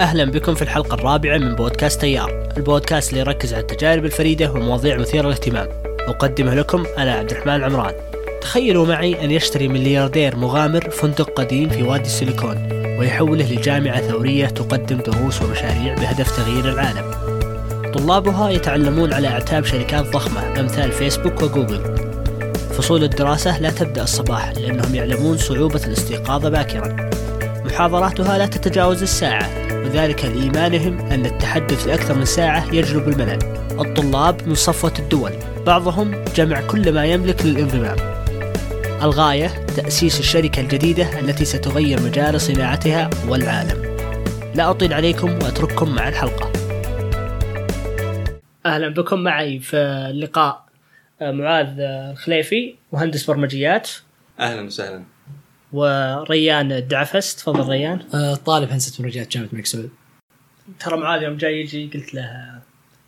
أهلا بكم في الحلقة الرابعة من بودكاست تيار البودكاست اللي يركز على التجارب الفريدة ومواضيع مثيرة للاهتمام. أقدمه لكم أنا عبد الرحمن عمران. تخيلوا معي أن يشتري ملياردير مغامر فندق قديم في وادي السيليكون ويحوله لجامعة ثورية تقدم دروس ومشاريع بهدف تغيير العالم. طلابها يتعلمون على أعتاب شركات ضخمة أمثال فيسبوك وجوجل. فصول الدراسة لا تبدأ الصباح لأنهم يعلمون صعوبة الاستيقاظ باكرا. محاضراتها لا تتجاوز الساعة. وذلك لإيمانهم أن التحدث لأكثر من ساعة يجلب الملل. الطلاب من صفوة الدول. بعضهم جمع كل ما يملك للانضمام. الغاية تأسيس الشركة الجديدة التي ستغير مجال صناعتها والعالم. لا أطيل عليكم وأترككم مع الحلقة. أهلا بكم معي في اللقاء معاذ الخليفي مهندس برمجيات. أهلا وسهلا. وريان الدعفس تفضل ريان. آه، طالب هندسة برمجيات جامعة الملك سعود. ترى معاذ يوم جاي يجي قلت له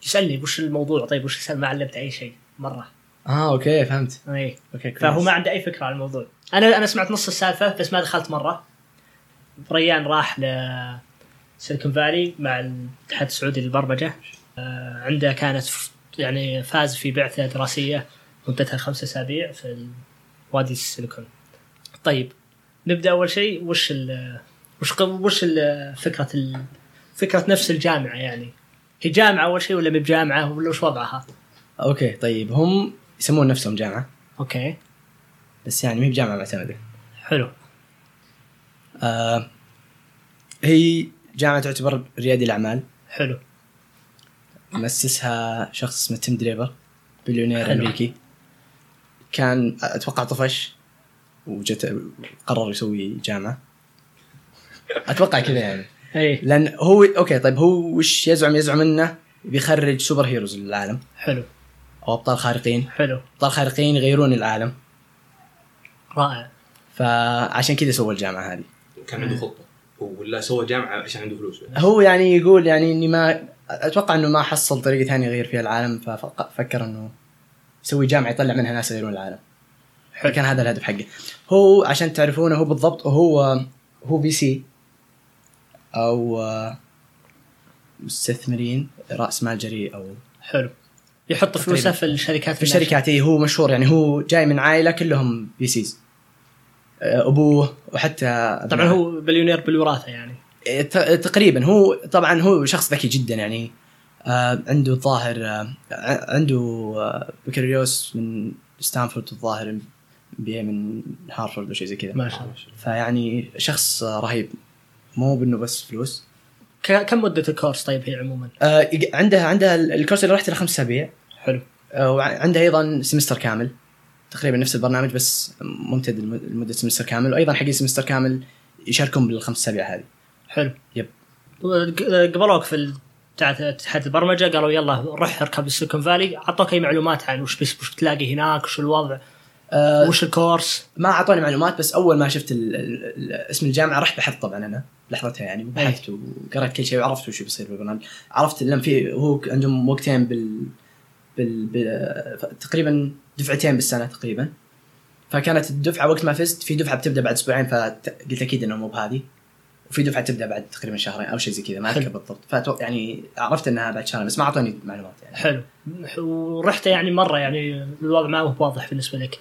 يسألني وش الموضوع؟ طيب وش يسال ما علمت أي شيء مرة. آه okay فهمت. إي. okay كويس. فهو ما عنده أي فكرة عن الموضوع. أنا أنا سمعت نص السالفة بس ما دخلت مرة. ريان راح ل Silicon Valley مع الاتحاد السعودي للبرمجة. آه، عنده كانت يعني فاز في بعثة دراسية مدتها خمسة أسابيع في وادي السيليكون. طيب نبدأ أول شيء وش ال وش وش ال فكرة ال فكرة نفس الجامعة يعني. هي جامعة أول شيء ولا بجامعة؟ ولا وش وضعها؟ okay طيب هم يسمون نفسهم جامعة. okay. بس يعني ما هي بجامعة معتمدة. حلو. آه هي جامعة تعتبر ريادي الأعمال. حلو. مؤسسها شخص اسمه تيم دريبر بليونير. أمريكي. كان أتوقع طفش. وجت قرر يسوي جامعة. أتوقع كذا يعني. إي. لأن هو okay طيب هو وش يزعم؟ يزعم إنه بيخرج superheroes للعالم. حلو. أو أبطال خارقين. حلو. أبطال خارقين يغيرون العالم. رائع. فعشان كذا سوى الجامعة هذه. كان عنده خطة. ولا سوى جامعة عشان عنده فلوس. هو يعني يقول يعني إني ما أتوقع إنه ما حصل طريقة ثانية يغير فيها العالم ففكر إنه يسوي جامعة يطلع منها ناس يغيرون العالم. فكان هذا الهدف حقه. هو عشان تعرفونه هو بالضبط هو هو VC أو مستثمرين رأس مال جريء أو حلو. يحط فلوسه في الشركات في الشركات إيه هو مشهور يعني هو جاي من عائلة كلهم VCs. أبوه وحتى طبعا هو بليونير بالوراثة يعني. ت- تقريبا هو طبعا هو شخص ذكي جدا يعني. آه عنده الظاهر آه ع- عنده بكالوريوس من ستانفورد الظاهر MBA من هارفرد وشيء زي كذا. ما شاء الله. فيعني شخص آه رهيب. مو بإنه بس فلوس. كم مدة ال course طيب هي عموما؟ آه عندها عندها ال course اللي رحت له خمس اسابيع حلو. آه وعندها أيضا semester كامل. تقريبا نفس البرنامج بس ممتد لم- لمدة سمستر كامل. وأيضا حقين سمستر كامل يشاركون بالخمس اسابيع هذه. حلو. يب. ق- قبلوك في ال- بتاع اتحاد البرمجة قالوا يلا روح اركب السيليكون فالي. اعطوك أي معلومات عن وش بس وش بتلاقي هناك وش الوضع. آه وش الكورس ما أعطوني معلومات بس أول ما شفت ال ال ال اسم الجامعة رحت بحثت طبعا أنا لحظتها يعني بحثت وقرأت كل شيء وعرفت وش بيصير بالبرنامج. عرفت لأن في هو عندهم وقتين بال بال, بال تقريبا دفعتين بالسنة تقريبا. فكانت الدفعة وقت ما فزت في دفعة بتبدأ بعد أسبوعين فقلت أكيد إنه مو بهذه. وفي دفعة تبدأ بعد تقريبا شهرين أو شيء زي كذا ما أذكر. بالضبط. فأتوقع يعني عرفت إنها بعد شهرين بس ما أعطوني معلومات يعني. حلو. ورحت يعني مرة يعني الوضع ما هو واضح بالنسبة لك.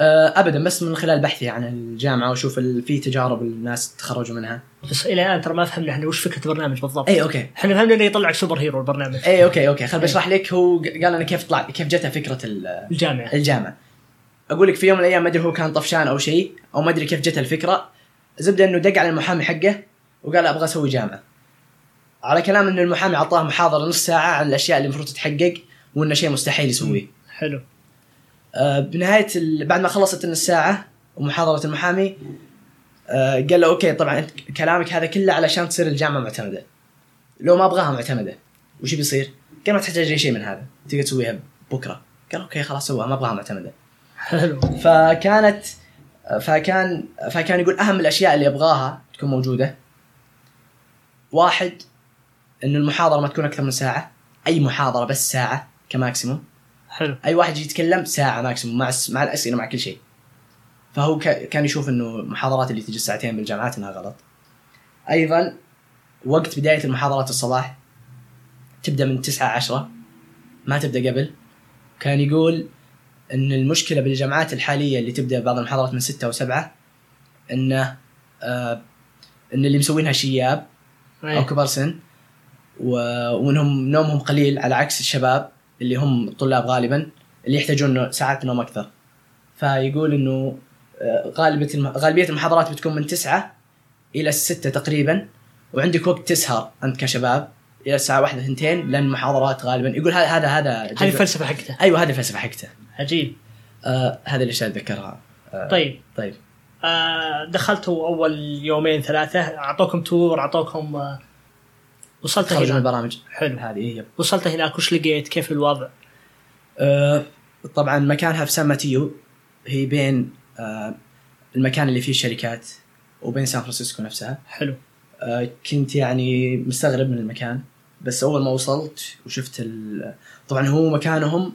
ابدا بس من خلال بحثي عن الجامعة وأشوف في تجارب الناس تخرجوا منها. بس إلى الآن ترى ما فهمنا إحنا وش فكرة البرنامج بالضبط. اي أوكي. إحنا فهمنا إنه يطلعك super hero البرنامج. اي okay okay. خل بشرح لك هو قال أنا كيف طلع كيف جته فكرة ال- الجامعة. الجامعة. أقول لك في يوم من الأيام ما أدري هو كان طفشان أو شيء أو ما أدري كيف جته الفكرة. زبدة إنه دق على المحامي حقه وقال أبغى أسوي جامعة. على كلام إنه المحامي أعطاه محاضرة نص ساعة عن الأشياء اللي المفروض تتحقق وإنه شيء مستحيل يسويه. حلو. آه، بنهاية ال... بعد ما خلصت النص ساعه ومحاضرة المحامي آه، قال له okay طبعا أنت كلامك هذا كله علشان تصير الجامعة معتمدة. لو ما أبغاها معتمدة وش بيصير؟ قال ما تحتاج أي شيء من هذا. تقدر تسويها بكرة. قال okay خلاص سوها ما أبغاها معتمدة. حلو. فكانت فكان فكان يقول أهم الأشياء اللي أبغاها تكون موجودة. واحد إنه المحاضرة ما تكون أكثر من ساعة أي محاضرة بس ساعة ك maximum. حلو. أي واحد يجي يتكلم ساعة maximum مع مع الأسئلة مع كل شيء. فهو كان يشوف إنه المحاضرات اللي تجي ساعتين بالجامعات إنها غلط. أيضا وقت بداية المحاضرات الصباح تبدأ من 9 10 ما تبدأ قبل. كان يقول إن المشكلة بالجامعات الحالية اللي تبدأ بعض المحاضرات من 6 و7 إنه آه إن اللي مسوينها شياب أو. كبار سن وإنهم نومهم قليل على عكس الشباب. اللي هم الطلاب غالبا اللي يحتاجون ساعات نوم أكثر. فيقول إنه آه، غالبية الم- غالبية المحاضرات بتكون من تسعة إلى الستة تقريبا وعندك وقت تسهر أنت كشباب إلى الساعة واحدة ثنتين لأن المحاضرات غالبا. يقول هذا هذا هذا هذه الفلسفة حقته. أيوه هذه الفلسفة حقته. عجيب. آه هذه الاشياء اتذكرها آه طيب. طيب. آه دخلتوا أول يومين ثلاثة أعطوكم تور أعطوكم آه وصلت خرج من هناك البرامج. حلو. هذه هي. وصلت هناك وش لقيت كيف الوضع؟ آه، طبعا مكانها في سان ماتيو. هي بين آه، المكان اللي فيه الشركات وبين سان فرانسيسكو نفسها. حلو. آه، كنت يعني مستغرب من المكان. بس أول ما وصلت وشفت ال... طبعا هو مكانهم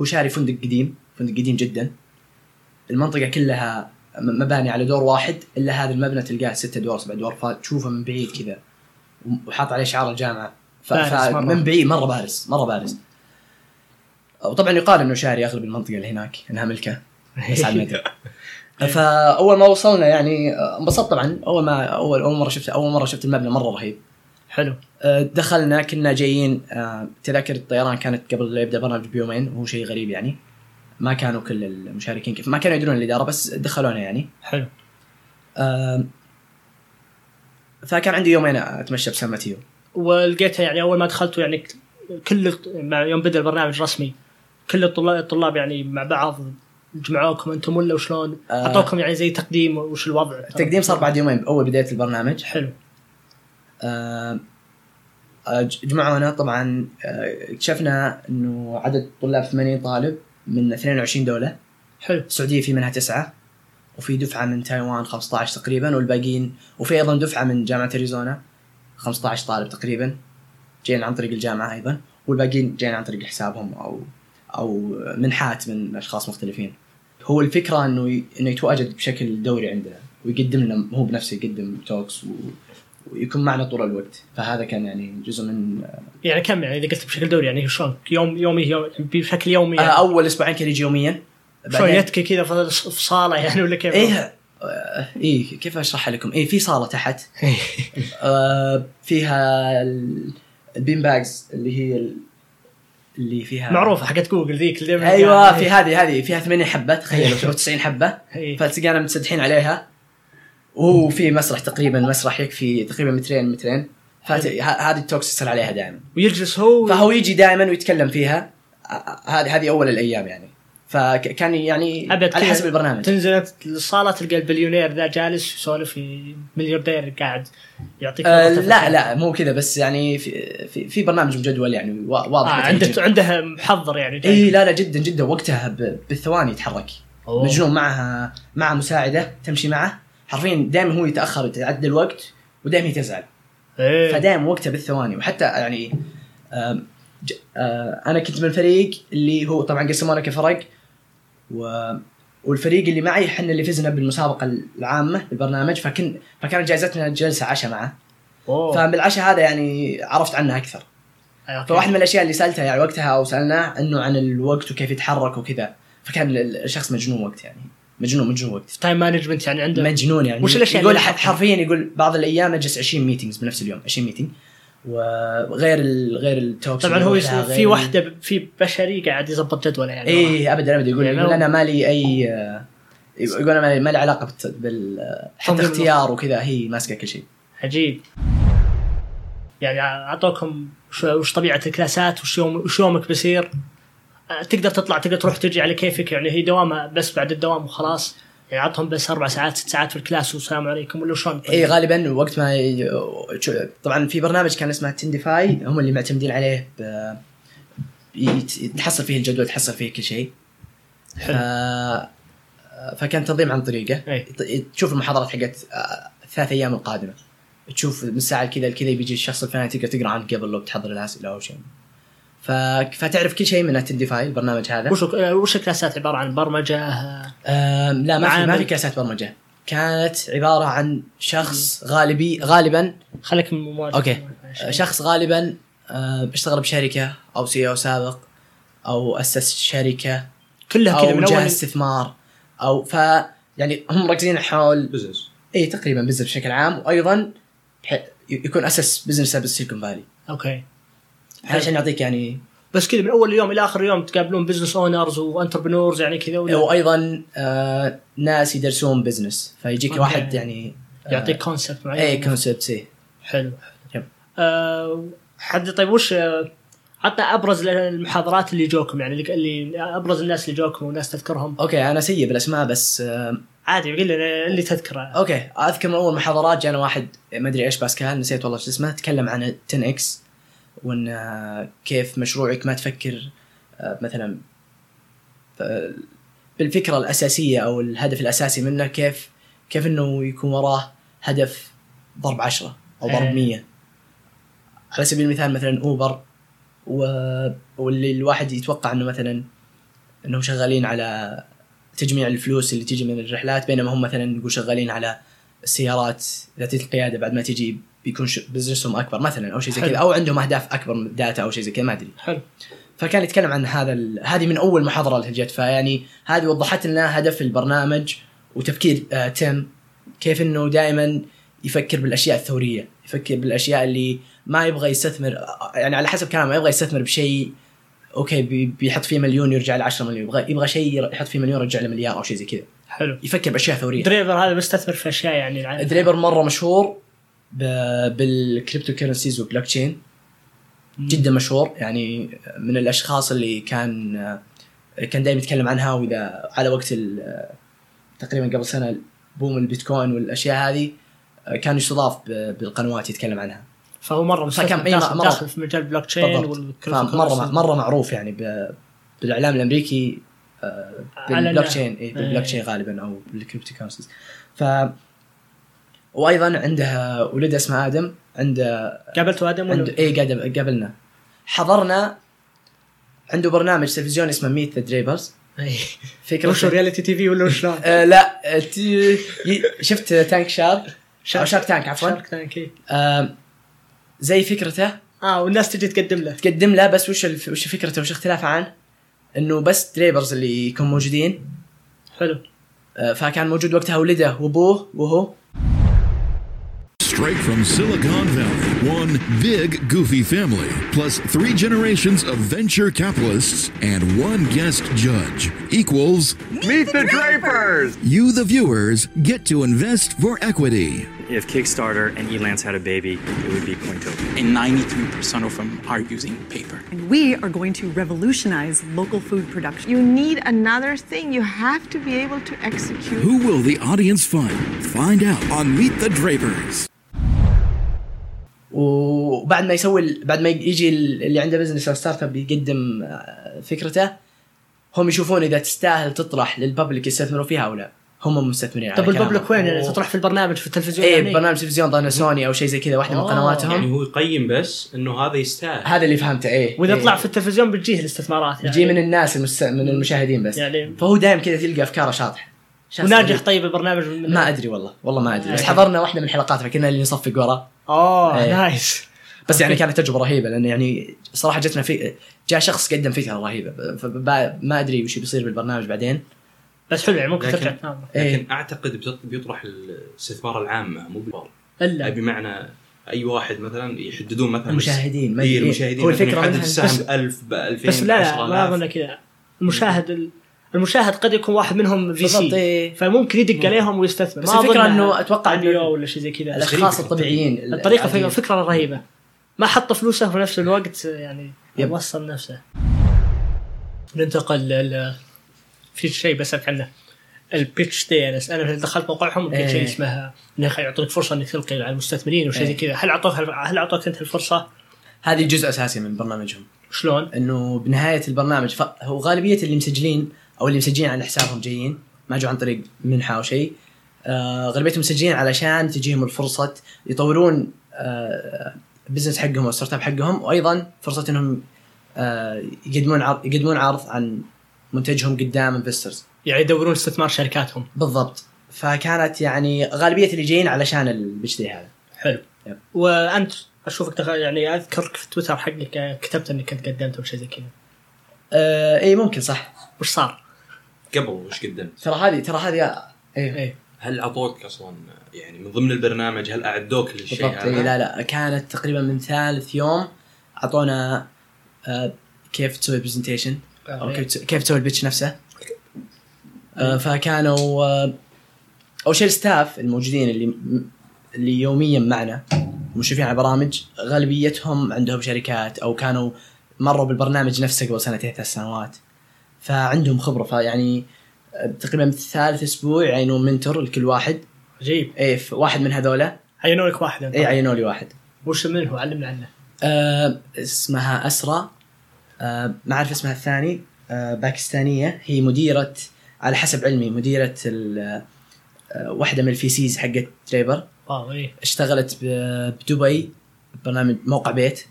هو شاري فندق قديم فندق قديم جدا. المنطقة كلها مباني على دور واحد إلا هذا المبنى تلقاه ستة ادوار سبع ادوار فتشوفه من بعيد كذا. وحاط عليه شعار الجامعة. فمن بعيد مرة بارز مرة بارز. وطبعا يقال إنه شاري اغلب المنطقة اللي هناك إنها ملكة. بس على المدى. فأول ما وصلنا يعني انبسطت طبعا. أول ما اول أول مرة شفت أول مرة شفت المبنى مرة رهيب. حلو. آه، دخلنا كنا جايين آه، تذاكر الطيران كانت قبل لا يبدأ البرنامج بيومين وهو شيء غريب يعني. ما كانوا كل المشاركين كيف ما كانوا يدرون الإدارة بس دخلونا يعني. حلو. آه، فكان عندي يومين أتمشى بسان ماتيو ولقيتها يعني أول ما دخلتوا يعني كل يوم بدأ البرنامج رسمي. كل الطلاب الطلاب يعني مع بعض جمعوكم أنتم ولا وشلون؟ آه. أعطوكم يعني زي تقديم وش الوضع؟ التقديم صار بعد يومين أول بداية البرنامج. حلو. آه، جمعونا طبعا آه، اكتشفنا إنه عدد طلاب 80 طالب من 22 دولة. حلو. السعودية في منها تسعة. وفي دفعة من تايوان 15 تقريبا والباقيين وفي أيضا دفعة من جامعة أريزونا 15 طالب تقريبا جايين عن طريق الجامعة أيضا والباقيين جايين عن طريق حسابهم أو أو منحات من أشخاص مختلفين. هو الفكرة إنه ي... إنه يتواجد بشكل دوري عندنا ويقدم لنا هو بنفسه يقدم توكس و... ويكون معنا طول الوقت. فهذا كان يعني جزء من يعني كم يعني إذا قلت بشكل دوري يعني شلون؟ يوم يومي يوم بشكل يومي آه يعني أول أسبوعين كان يجي يوميا. شلون يتكي كذا في صالة يعني ولا كيف؟ إيه آه، إيه كيف اشرحها لكم؟ إيه في صالة تحت. آه فيها ال- ال bean bags اللي هي ال- اللي فيها معروفة حقت جوجل ذيك اللي أيوه في هذه هذه فيها 80 حبة تخيلوا أو 90 حبة. إيه. فتلقانا متسدحين عليها. وهو في مسرح تقريبا مسرح يكفي تقريبا ميتين ميتين. فهذه ال talks يصير عليها دائما. ويجلس هو فهو يجي دائما ويتكلم فيها. آه، هذه هذه أول الأيام يعني. فكان يعني أبد على حسب البرنامج تنزل أنت للصاله تلقى البليونير ذا جالس يسولف ملياردير قاعد يعطيك نظرة لا. لا مو كذا بس يعني في في, في برنامج مجدول يعني وا- آه واضح عنده متأجل. عنده محضر يعني. اي لا لا جدا جدا وقتها بالثواني يتحرك أوه. مجنون معها مع مساعدة تمشي معه حرفيا دائما هو يتأخر يتعدى الوقت ودائما تزعل إيه. فدائما وقتها بالثواني وحتى يعني آه، أنا كنت من الفريق اللي هو طبعا قسمونا كفرق و والفريق اللي معي إحنا اللي فزنا بالمسابقة العامة بالبرنامج فكن فكانت جائزتنا جلسة عشاء معه أوه. فبالعشاء هذا يعني عرفت عنه أكثر أوكي. فواحد من الأشياء اللي سألتها يعني وقتها أو سألناه إنه عن الوقت وكيف يتحرك وكذا فكان ال- الشخص مجنون وقت يعني مجنون مجنون وقت time management يعني عنده مجنون يعني وش الأشياء يقول؟ حرفيا يقول بعض الأيام أجلس 20 meetings بنفس اليوم 20 meeting وغير ال غير ال talks طبعا هو في واحدة في بشري قاعد يظبط جدوله يعني. إيه ابدا ابدا. يقول يعني يقول أنا ما لي أي يقول أنا ما لي- علاقة بال حتى اختيار وكذا. هي ماسكة كل شيء. عجيب. يعني أعطوكم وش- طبيعة الكلاسات وش يوم وش يومك بيصير؟ تقدر تطلع تقدر تروح تجي على كيفك يعني هي دوامة بس بعد الدوام وخلاص. يعني عطهم بس أربع ساعات ست ساعات في ال class والسلام عليكم ولا شلون؟ إي غالبا وقت ما ي- طبعا في برنامج كان اسمه Attendify هم اللي معتمدين عليه ب... تحصل فيه الجدول تحصل فيه كل شيء. حلو. فكان تنظيم عن طريقه أي. تشوف المحاضرات حقت آه، الثلاث أيام القادمة تشوف من الساعة كذا لكذا بيجي الشخص الفلاني تقدر تقرأ عنه قبل لو بتحضر الأسئلة أو شيء. فتعرف كل شيء من ال Attendify البرنامج هذا. وش آه، وش الكلاسات عبارة عن برمجة آه، لا ما في ما. في كلاسات برمجة. كانت عبارة عن شخص غالبي غالبا خليك من مواجهة okay. شخص غالبا اشتغل بشركة أو CEO سابق أو أسس شركة كلها كذا أو من جهه اول استثمار أو ف يعني هم مركزين حول business اي تقريبا business بشكل عام. وأيضا ح- يكون أسس business ب Silicon Valley okay. عشان يعطيك يعني بس كذا من أول يوم إلى آخر يوم تقابلون business owners و entrepreneurs يعني كذا وأيضا آه ناس يدرسون business فيجيك okay. واحد يعني آه، يعطيك concept معين. اي concept اي حلو. yep. آه حد طيب وش آه، عطنا أبرز المحاضرات اللي جوكم يعني اللي- اللي أبرز الناس اللي جوكم وناس تذكرهم. okay أنا سيء بالأسماء بس آه عادي قل لنا اللي تذكره. okay أذكر من أول محاضرات جانا واحد ما أدري إيش باسكال نسيت والله شو اسمه تكلم عن 10 x وإن آه، كيف مشروعك ما تفكر آه، مثلا آه، بالفكرة الأساسية أو الهدف الأساسي منه كيف كيف إنه يكون وراه هدف ضرب عشرة أو ضرب إيه. 100 على سبيل المثال مثلا أوبر و... واللي الواحد يتوقع إنه مثلا إنهم شغالين على تجميع الفلوس اللي تيجي من الرحلات بينما هم مثلا نقول شغالين على السيارات ذاتيه القيادة بعد ما تجي بيكون business هم أكبر مثلا أو شيء زي. كذا أو عندهم أهداف أكبر من data أو شيء زي كذا ما أدري. حلو. فكان يتكلم عن هذا ال... هذه من أول محاضرة اللي جت فيعني هذه وضحت لنا هدف البرنامج وتفكير آه تيم كيف إنه دائما يفكر بالأشياء الثورية يفكر بالأشياء اللي ما يبغى يستثمر آه، يعني على حسب كلامه ما يبغى يستثمر بشيء okay بي- بيحط فيه مليون يرجع ل 10 مليون يبغى يبغى شيء يحط فيه مليون يرجع له مليار أو شيء زي كذا. حلو. يفكر بأشياء ثورية. دريبر هذا مستثمر في أشياء يعني دريبر مرة مشهور بال cryptocurrencies وال blockchain جدا مشهور. يعني من الأشخاص اللي كان كان دائما يتكلم عنها وإذا على وقت تقريبا قبل سنة boom البيتكوين والأشياء هذه كان يستضاف بالقنوات يتكلم عنها. فهو مرة فكان- داخل, مرة- داخل في مجال البلوك تشين مره مرة معروف يعني بالإعلام الأمريكي آه، بال block ال- chain إيه، بال block. chain غالبا أو بال cryptocurrencies ف وأيضا عندها ولد اسمه آدم عنده قابلتوا آدم ولا عنده اي قابل قابلنا. حضرنا عنده برنامج تلفزيوني اسمه Meet the Drapers. فكرته وش reality TV ولا شلون؟ آه لا آه، تي- ي- شفت تانك شارك أو شارك تانك عفوا. شارك تانك إيه. آه زي فكرته. آه والناس تجي تقدم له. تقدم له بس وش الف... وش فكرته؟ وش اختلافه عنه إنه بس دريبرز اللي يكون موجودين. حلو. آه فكان موجود وقتها ولده وأبوه وهو. Straight from Silicon Valley, one big goofy family, plus three generations of venture capitalists and one guest judge equals Meet the Drapers! you, the viewers, get to invest for equity. If Kickstarter and Elance had a baby, it would be Cointopia. and 93% of them are using paper. And we are going to revolutionize local food production. You need another thing. You have to be able to execute. Who will the audience fund? Find out on Meet the Drapers. وبعد ما يسوي بعد ما يجي ال- اللي عنده business أو startup يقدم آه، فكرته هم يشوفون إذا تستاهل تطرح لل public يستثمروا فيها أو لا. هم مستثمرين طب ال public. وين؟ يعني تطرح في البرنامج في التلفزيون إيه يعني؟ برنامج تلفزيون ظهرنا سوني أو شيء زي كذا واحدة من آه، قنواتهم. يعني هو يقيم بس إنه هذا يستاهل. هذا اللي فهمته إيه. وإذا إيه. طلع في التلفزيون بتجيه الاستثمارات يعني. يجي من الناس المست... من المشاهدين بس. يعني فهو دائما كذا تلقى أفكاره شاطحة. وناجح. طيب البرنامج ما أدري والله والله ما أدري. بس إيه. حضرنا واحدة من الحلقات فكنا اللي نصفق وراه اوه إيه. نايس بس يعني كانت تجربة رهيبة لأن يعني صراحة جتنا في جاء شخص قدم فكره رهيبة فما أدري وش بيصير بالبرنامج بعدين بس حلو يعني ممكن لكن- ترجع تنام إيه. لكن أعتقد بيط- بيطرح الاستثمار العامه مو بالبار إلا أي بمعنى أي واحد مثلا يحددون مثلا المشاهدين، ما. المشاهدين هو مثلاً الفكرة يحدد السهم بس- ب 1000 ب 2000 بس لا لا 10,000. ما اظن كذا المشاهد ال- المشاهد قد يكون واحد منهم VC إيه. فممكن يدق عليهم ويستثمر بس إنه أتوقع IPO إنه ولا شيء زي كذا الأشخاص الطبيعيين الطريقة العاديين. فكرة, فكرة رهيبة ما حط فلوسه في نفس الوقت يعني yep. وصل نفسه ننتقل ل في شيء بسألك عنه ال pitch day أنا أنا دخلت موقعهم لقيت إيه. شيء اسمه انه يعطونك فرصة إنك تلقي على المستثمرين وشيء زي إيه. كذا هل اعطوك هل أعطوك أنت الفرصة؟ هذه جزء أساسي من برنامجهم شلون؟ إنه بنهاية البرنامج. هو غالبية اللي مسجلين أو اللي مسجلين على حسابهم جايين ما جو عن طريق منحة أو شيء. آه غالبيتهم مسجلين علشان تجيهم الفرصة يطورون آه business حقهم أو startup حقهم وأيضا فرصة إنهم آه يقدمون عرض يقدمون عرض عن منتجهم قدام investors يعني يدورون استثمار شركاتهم. بالضبط. فكانت يعني غالبية اللي جايين علشان ال pitch day هذا. حلو. yep. وأنت أشوفك دخل يعني أذكرك في تويتر حقك كتبت إنك كنت قدمت أو شيء زي كذا. آه إي ممكن صح. وش صار؟ قبل وش قدمت؟ ترى هذه ترى هذه إيه إيه هل أعطوك أصلا يعني من ضمن البرنامج هل أعدوك للشيء بالضبط هذا؟ إيه لا لا كانت تقريبا من ثالث يوم أعطونا آه كيف تسوي presentation أو إيه. كيف تس- كيف تسوي ال pitch نفسه آه فكانوا آه أول شيء الستاف الموجودين اللي اللي يوميا معنا مشرفين على برامج غالبيتهم عندهم شركات أو كانوا مروا بالبرنامج نفسه قبل سنتين ثلاث سنوات فعندهم خبرة. فيعني آه، تقريبا ثالث أسبوع يعينوا منتور لكل واحد. عجيب. ف- واحد من هذولا. عينوا لك واحد إيه عينوا لي واحد. وش من هو علمنا عنه. آه اسمها أسرى. آه ما أعرف اسمها الثاني. آه باكستانية. هي مديرة على حسب علمي مديرة ال- آه واحدة من ال VCs حقت دريبر wow إيه. اشتغلت بدبي برنامج موقع بيت.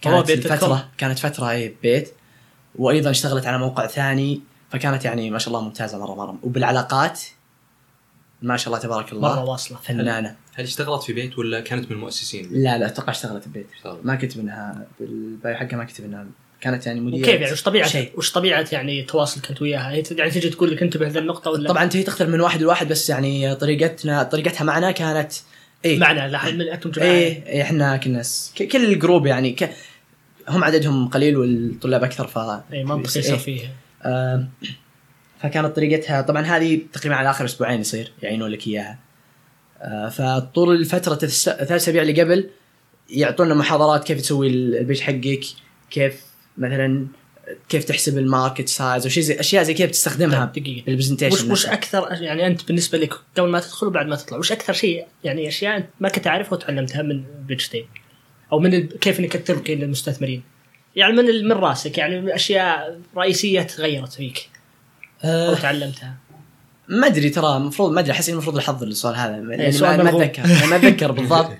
كانت dot كانت فترة اي بيت. وأيضا اشتغلت على موقع ثاني فكانت يعني ما شاء الله ممتازة مرة مرة. وبالعلاقات ما شاء الله تبارك الله مرة واصلة. فنانة. هل اشتغلت في بيت ولا كانت من المؤسسين؟ لا لا أتوقع اشتغلت ببيت. اشتغلت. ما كتب انها بال bio حقها ما كتب انها كانت يعني مديرة. وكيف يعني؟ وش طبيعه شيء. وش طبيعة يعني التواصل كنت وياها؟ هي يعني تجي تقول لك انتبه ذا النقطه ولا طبعا هي تختلف من واحد لواحد بس يعني طريقتنا طريقتها معنا كانت إيه؟ معنا لا من أنتم جماعة إيه إيه، إحنا كنا س- كل ال group يعني ك... هم عددهم قليل والطلاب أكثر ف إي منطقي يصير فيه آه فكانت طريقتها طبعا هذه تقريبا على آخر أسبوعين يصير يعينون لك إياها. آه فطول الفترة ثلاث أسابيع اللي قبل يعطونا محاضرات كيف تسوي ال- ال pitch حقك كيف مثلا كيف تحسب ال market size وشيء زي أشياء زي كيف تستخدمها طيب، دقيقة. بال presentation وش وش أكثر يعني أنت بالنسبة لك قبل ما تدخل وبعد ما تطلع وش أكثر شيء يعني أشياء أنت ما كنت تعرفها وتعلمتها من دي أو من. كيف إنك تلقي للمستثمرين يعني من من رأسك؟ يعني أشياء رئيسية تغيرت فيك أو آه تعلمتها؟ ما أدري ترى المفروض ما أدري أحس المفروض الحظ السؤال هذا يعني إيه، سؤال ما. أتذكر ما أتذكر بالضبط.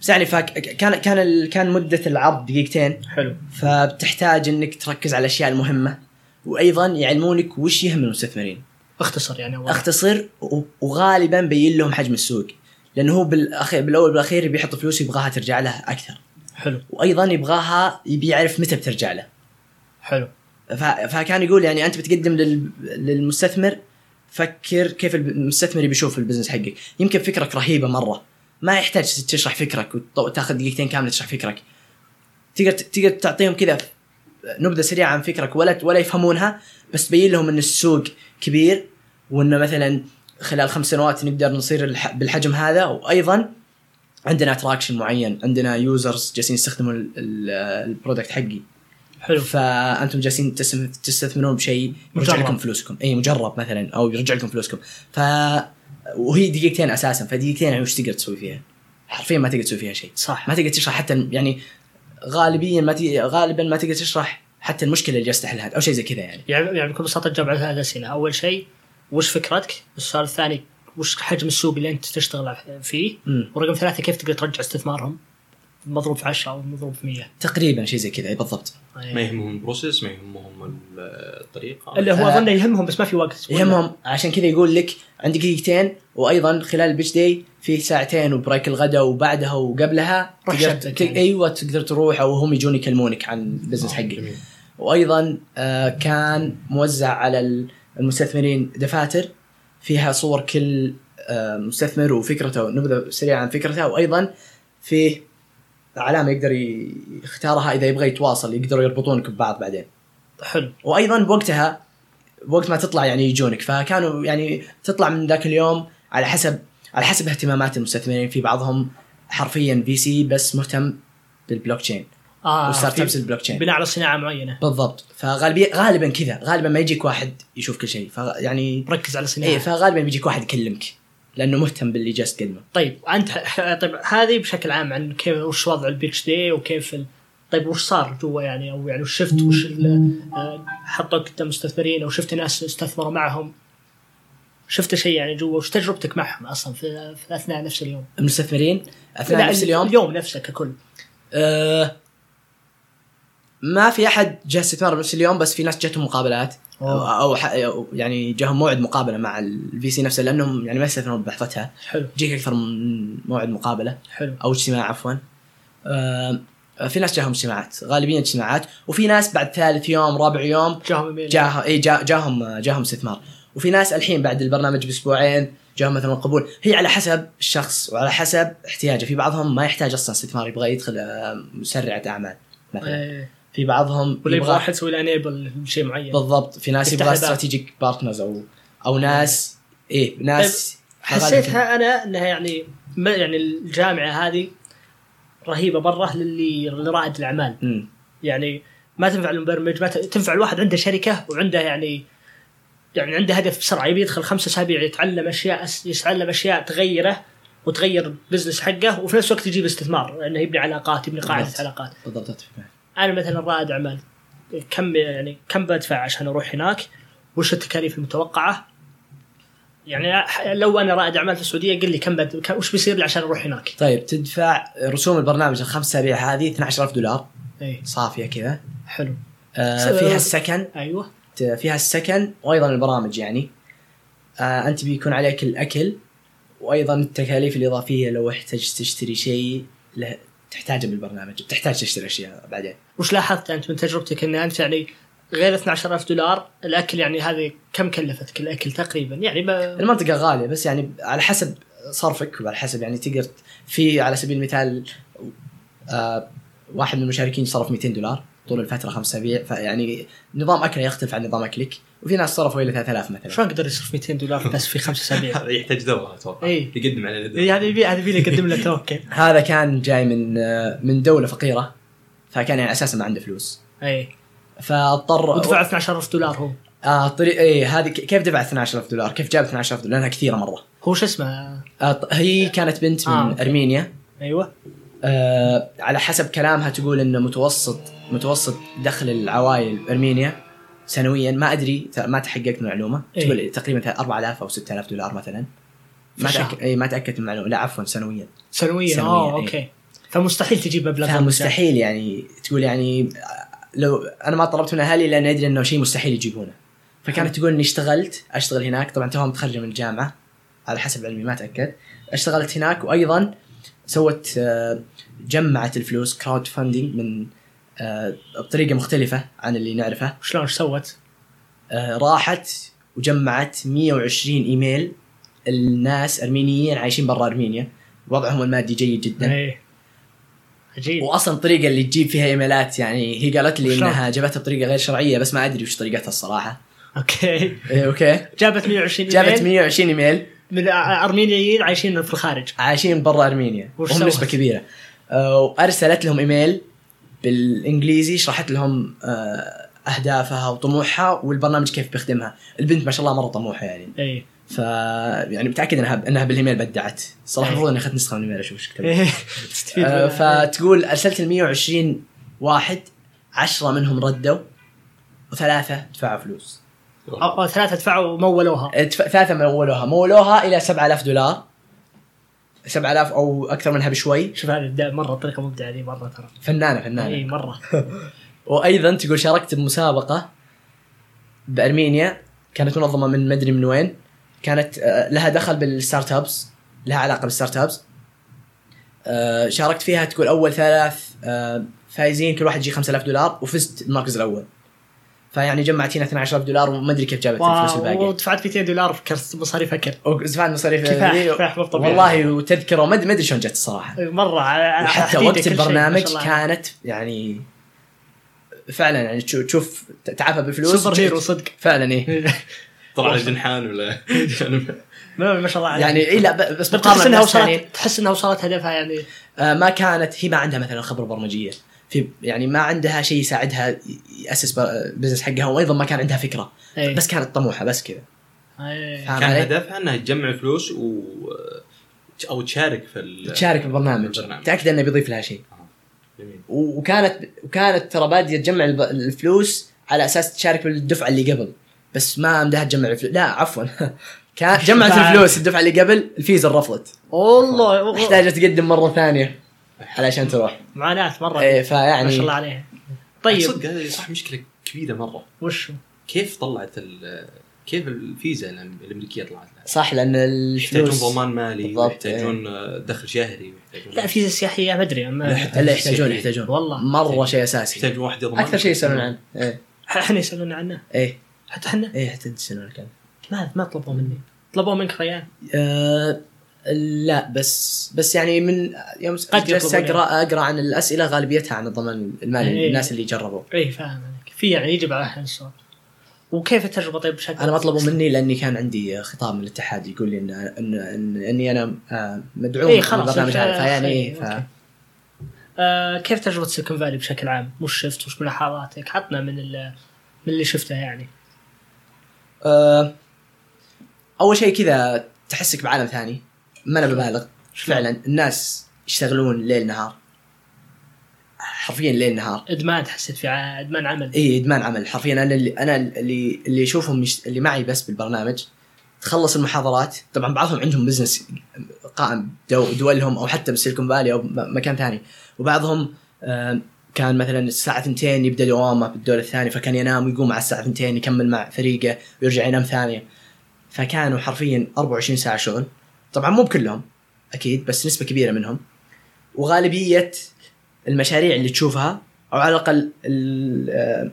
بس يعني فك كان كان كان مدة العرض دقيقتين. حلو. فبتحتاج إنك تركز على الأشياء المهمة وأيضا يعلمونك وش يهم المستثمرين. اختصر يعني. أختصر وغالبا بين لهم حجم السوق. لأنه هو بالاخير بالأول بالاخير بيحط فلوس يبغاها ترجع له أكثر. حلو. وأيضا يبغاها يبي يعرف متى بترجع له. حلو. فكان يقول يعني أنت بتقدم لل- للمستثمر فكر كيف المستثمر بيشوف البزنس حقك. يمكن فكرتك رهيبة مرة. ما يحتاج تشرح فكرتك وت- وتاخذ دقيقتين كاملة تشرح فكرتك. تقدر تقدر تعطيهم كذا نبذة سريعة عن فكرتك ولا ولا يفهمونها بس تبين لهم إن السوق كبير وإنه مثلا خلال خمس سنوات نقدر نصير الح- بالحجم هذا. وأيضا عندنا traction معين. عندنا users جالسين يستخدموا ال- ال- ال product حقي. حلو. فأنتم جالسين تستثم- تستثمرون بشيء يرجع. لكم فلوسكم. اي مجرب مثلا أو يرجع لكم فلوسكم. ف وهي دقيقتين أساسا. فدقيقتين يعني وش تقدر تسوي فيها؟ حرفيا ما تقدر تسوي فيها شيء. صح. ما تقدر تشرح حتى يعني غالبيا ما تي... غالبا ما تقدر تشرح حتى المشكلة اللي جالس تحلها. أو شيء زي كذا يعني. يعني يعني بكل بساطة تجاوب على ثلاث أسئلة، أول شيء وش فكرتك؟ السؤال الثاني وش حجم السوق اللي أنت تشتغل فيه؟ مم. ورقم ثلاثة كيف تقدر ترجع استثمارهم؟ مضروب في 10 أو مضروب في 100 تقريبا شيء زي كذا أي بالضبط ما يهمهم process ما يهمهم ال- الطريقة اللي هو آه. أظن يهمهم بس ما في وقت يهمهم عشان كذا يقول لك عندك دقيقتين وأيضا خلال ال pitch day في ساعتين و break الغداء وبعدها وقبلها روح تقدر. يعني. أيوه تقدر تروح أو هم يجون يكلمونك عن ال business حقك جميل. وأيضا آه كان موزع على ال- المستثمرين دفاتر فيها صور كل آه مستثمر وفكرته نبذة سريعة عن فكرته وأيضا فيه علامة يقدر يختارها إذا يبغى يتواصل يقدروا يربطونك ببعض بعدين. حلو. وأيضا بوقتها بوقت ما تطلع يعني يجونك فكانوا يعني تطلع من ذاك اليوم على حسب على حسب اهتمامات المستثمرين في بعضهم حرفيا VC بس مهتم بالبلوك تشين آه و startups ال blockchain بناء على صناعة معينة. بالضبط. فغالبيا غالبا كذا. غالبا ما يجيك واحد يشوف كل شيء. يعني ركز على صناعة. إيه فغالبا بيجيك واحد يكلمك. لأنه مهتم باللي جالس تقدمه. طيب أنت ح- طيب هذه بشكل عام عن كيف وش وضع ال pitch day وكيف ال... طيب وش صار جوا يعني؟ أو يعني وش شفت؟ وش آه، حطوا قدام مستثمرين أو شفت ناس استثمروا معهم؟ شفت شيء يعني جوا؟ وش تجربتك معهم أصلا في, في أثناء نفس اليوم؟ المستثمرين؟ أثناء نفس اليوم؟ اليوم نفسه ككل. آه ما في أحد جاء استثمار بنفس اليوم بس في ناس جاتهم مقابلات. أو, أوه. أو ح- أو يعني جاهم موعد مقابلة مع ال VC نفسه لأنهم يعني ما يستثمرون بلحظتها حلو. يجيك أكثر من موعد مقابلة. حلو. أو اجتماع عفوا. آه في ناس جاهم اجتماعات غالبيا اجتماعات. وفي ناس بعد ثالث يوم رابع يوم جاهم جاه إي جا جاهم جاهم استثمار. وفي ناس الحين بعد البرنامج بأسبوعين جاهم مثلا قبول. هي على حسب الشخص وعلى حسب احتياجه. في بعضهم ما يحتاج أصلا استثمار يبغى يدخل مسرعة أعمال مثلا. إيه. في بعضهم ولا يبغى واحد يسوي له enable لشيء معين بالضبط في ناس يبغى. strategic partners أو أو ناس إيه ناس حسيتها أنا إنها يعني يعني الجامعة هذه رهيبة مره للي لرائد الأعمال مم. يعني ما تنفع المبرمج ما تنفع الواحد عنده شركة وعنده يعني يعني عنده هدف بسرعة يبي يدخل خمسة أسابيع يتعلم أشياء يتعلم أشياء تغيره وتغير البزنس حقه وفي نفس الوقت يجيب استثمار لأنه يبني علاقات يبني قاعدة بالضبط. علاقات بالضبط. أنا مثلا رائد أعمال. كم يعني كم بدفع عشان أروح هناك؟ وش التكاليف المتوقعة؟ يعني لو أنا رائد أعمال في السعودية قل لي كم بد... وش بيصير لي عشان أروح هناك؟ طيب تدفع رسوم البرنامج الخمس اسابيع هذه 12000 دولار. اي صافية كذا. حلو. آه فيها السكن أيوه. فيها السكن وأيضا البرامج يعني. آه أنت بيكون عليك الأكل وأيضا التكاليف الإضافية لو احتجت تشتري شيء له تحتاجه بالبرنامج بتحتاج تشتري أشياء بعدين. وش لاحظت أنت من تجربتك ان أنت يعني غير 12000 دولار الأكل يعني هذه كم كلفتك الاكل تقريبا؟ يعني ما المنطقة غالية بس يعني على حسب صرفك وعلى حسب يعني تقدر في على سبيل المثال آه واحد من المشاركين صرف 200 دولار طول الفترة خمس أسابيع فيعني نظام أكله يختلف عن نظام أكلك. وفي ناس صرفوا إلى 3000 مثلا شلون قدر يصرف 200 دولار بس في خمس اسابيع؟ هذا يحتاج دواء أتوقع إيه. يقدم إيه، هذا يبي هذا يبي يقدم له توكل هذا كان جاي من من دولة فقيرة فكان يعني أساسا ما عنده فلوس إي فاضطر ودفع 12000 دولار هو آه طريق إيه هذه كيف دفع 12000 دولار؟ كيف جاب 12000 دولار؟ لأنها كثيرة مرة. هو شو اسمه آه هي كانت بنت من آه،. أوكي. أرمينيا أيوه آه على حسب كلامها تقول إنه متوسط متوسط دخل العوائل أرمينيا سنويا ما أدري ما تحققت من المعلومه إيه. تقول تقريبا 4000 أو 6000 دولار مثلا. ما. تأكد اي ما تأكدت من المعلومة. لا عفوا سنويا. سنويا. سنوياً، آه إيه. okay. فمستحيل تجيب مبلغ فمستحيل يعني تقول يعني لو أنا ما طلبت من أهلي لأن أدري إنه شيء مستحيل يجيبونه. فكانت تقول إني اشتغلت أشتغل هناك. طبعا توها متخرجه من الجامعة على حسب علمي ما أتأكد. اشتغلت هناك وأيضا سوت آه، جمعت الفلوس crowdfunding من بطريقة مختلفة عن اللي نعرفه. شلون إيش سوت؟ آه، راحت وجمعت 120 إيميل الناس أرمينيين عايشين برا أرمينيا. وضعهم المادي جيد جدا. إيه. عجيب. واصلا الطريقة اللي تجيب فيها إيميلات يعني هي قالت لي؟ إنها جابتها بطريقة غير شرعية بس ما أدري وش طريقتها الصراحة. okay. إيه okay. جابت 120 جابت إيميل 120 إيميل. من أرمينيين عايشين في الخارج. عايشين برا أرمينيا. وهم؟ نسبة كبيرة. آه، وأرسلت لهم إيميل بالإنجليزي شرحت لهم آه، أهدافها وطموحها والبرنامج كيف بيخدمها. البنت ما شاء الله مرة طموحة يعني. إي. ف يعني متأكد إنها إنها بالإيميل بدعت. صراحة إيه. المفروض إني أخذت نسخة من الإيميل أشوف إيش كتبت. آه،. فتقول أرسلت ال 120 واحد عشرة منهم ردوا وثلاثة دفعوا فلوس. أو, أو ثلاثة دفعوا مولوها ادف- ثلاثة مولوها. مولوها إلى 7000 دولار. 7000 أو أكثر منها بشوي. شوف هذه مرة طريقة مبدعة ذي مرة ترى. فنانة إي فنانة مرة. وأيضا تقول شاركت بمسابقة بأرمينيا كانت منظمة من مدري من وين. كانت آه، لها دخل بال startups لها علاقة بال startups. آه، شاركت فيها تقول أول ثلاث آه، فايزين كل واحد يجي 5000 دولار وفزت المركز الأول. فيعني جمعت هنا 12000 دولار وما أدري كيف جابت الفلوس الباقيه ودفعت 200 دولار في كرت مصاريف أكل. ودفعت مصاريف كفاح- مو طبيعي. والله وتذكرة ما أدري ما أدري شلون جت الصراحة. مرة على وحتى وقت البرنامج. كانت يعني فعلا يعني تشوف- تعبها بفلوس. superhero صدق. فعلا إيه. طلع جنحان ولا؟ ما ما شاء الله عليك. يعني اي لا بس تحس إنها وصلت تحس إنها وصلت هدفها يعني. آه، ما كانت هي ما عندها مثلا خبرة برمجية. في يعني ما عندها شيء يساعدها يأسس بزنس حقها وأيضا ما كان عندها فكرة إيه. بس كانت طموحة بس كذا إيه. كان علي؟ هدفها إنها تجمع فلوس و أو تشارك في ال... تشارك بالبرنامج البرنامج. تأكد إنه بيضيف لها شيء جميل. و- وكانت وكانت ترى بادية تجمع الفلوس على أساس تشارك بالدفعه اللي قبل بس ما عندها تجمع الفلوس لا عفوا كان جمعت. الفلوس الدفعة اللي قبل الفيزا رفضت والله محتاجة تقدم مرة ثانية علشان تروح. معاناة مرة. إيه ما فيعني شاء الله عليها. طيب. صدق هذه صح مشكلة كبيرة مرة. وشو؟ كيف طلعت ال كيف الفيزا الأمريكية طلعت لها؟ صح لأن يحتاجون الفلوس ضمان مالي بالضبط، ويحتاجون آه، دخل شهري ويحتاجون لا فيزا سياحية ما أدري لا، ما الا يحتاجون. يحتاجون. والله. مرة شيء أساسي. يحتاجون واحد يضمن أكثر شيء يسألون عنه. إيه. إحنا يسألون عنه. إيه. حتى إحنا إيه حتى يسالون عنه. ما ما طلبوا مني. طلبوا منك ريان آه لا بس بس يعني من يوم قد جلست يطلبون أقرأ أقرأ عن الأسئلة غالبيتها عن الضمان المالي إيه. الناس اللي جربوا. اي فاهم عليك. في يعني يجب على احيان السؤال. وكيف التجربة طيب بشكل أنا ما طلبوا مني لأني كان عندي خطاب من الاتحاد يقول لي إن إن, إن إني أنا آه، مدعوم إيه خلاص، فيعني إيه، ف... آه كيف تجربة سيليكون فالي بشكل عام؟ وش شفت؟ وش ملاحظاتك؟ عطنا من من اللي شفته يعني. آه، أول شيء كذا تحسك بعالم ثاني. ما أنا ببالغ. فعلا الناس يشتغلون ليل نهار. حرفيا ليل نهار. إدمان حسيت في إدمان عمل. إي إدمان عمل. حرفيا أنا اللي أنا اللي اللي اشوفهم يش... اللي معي بس بالبرنامج تخلص المحاضرات. طبعا بعضهم عندهم business قائم دو دولهم أو حتى بسيليكون فالي أو مكان ثاني. وبعضهم كان مثلا الساعة 2 يبدأ دوامه بالدور الثاني فكان ينام ويقوم على الساعة 2 يكمل مع فريقه ويرجع ينام ثانية. فكانوا حرفيا 24 ساعة شغل. طبعا مو بكلهم أكيد بس نسبة كبيرة منهم. وغالبية المشاريع اللي تشوفها أو على الأقل ال- آه،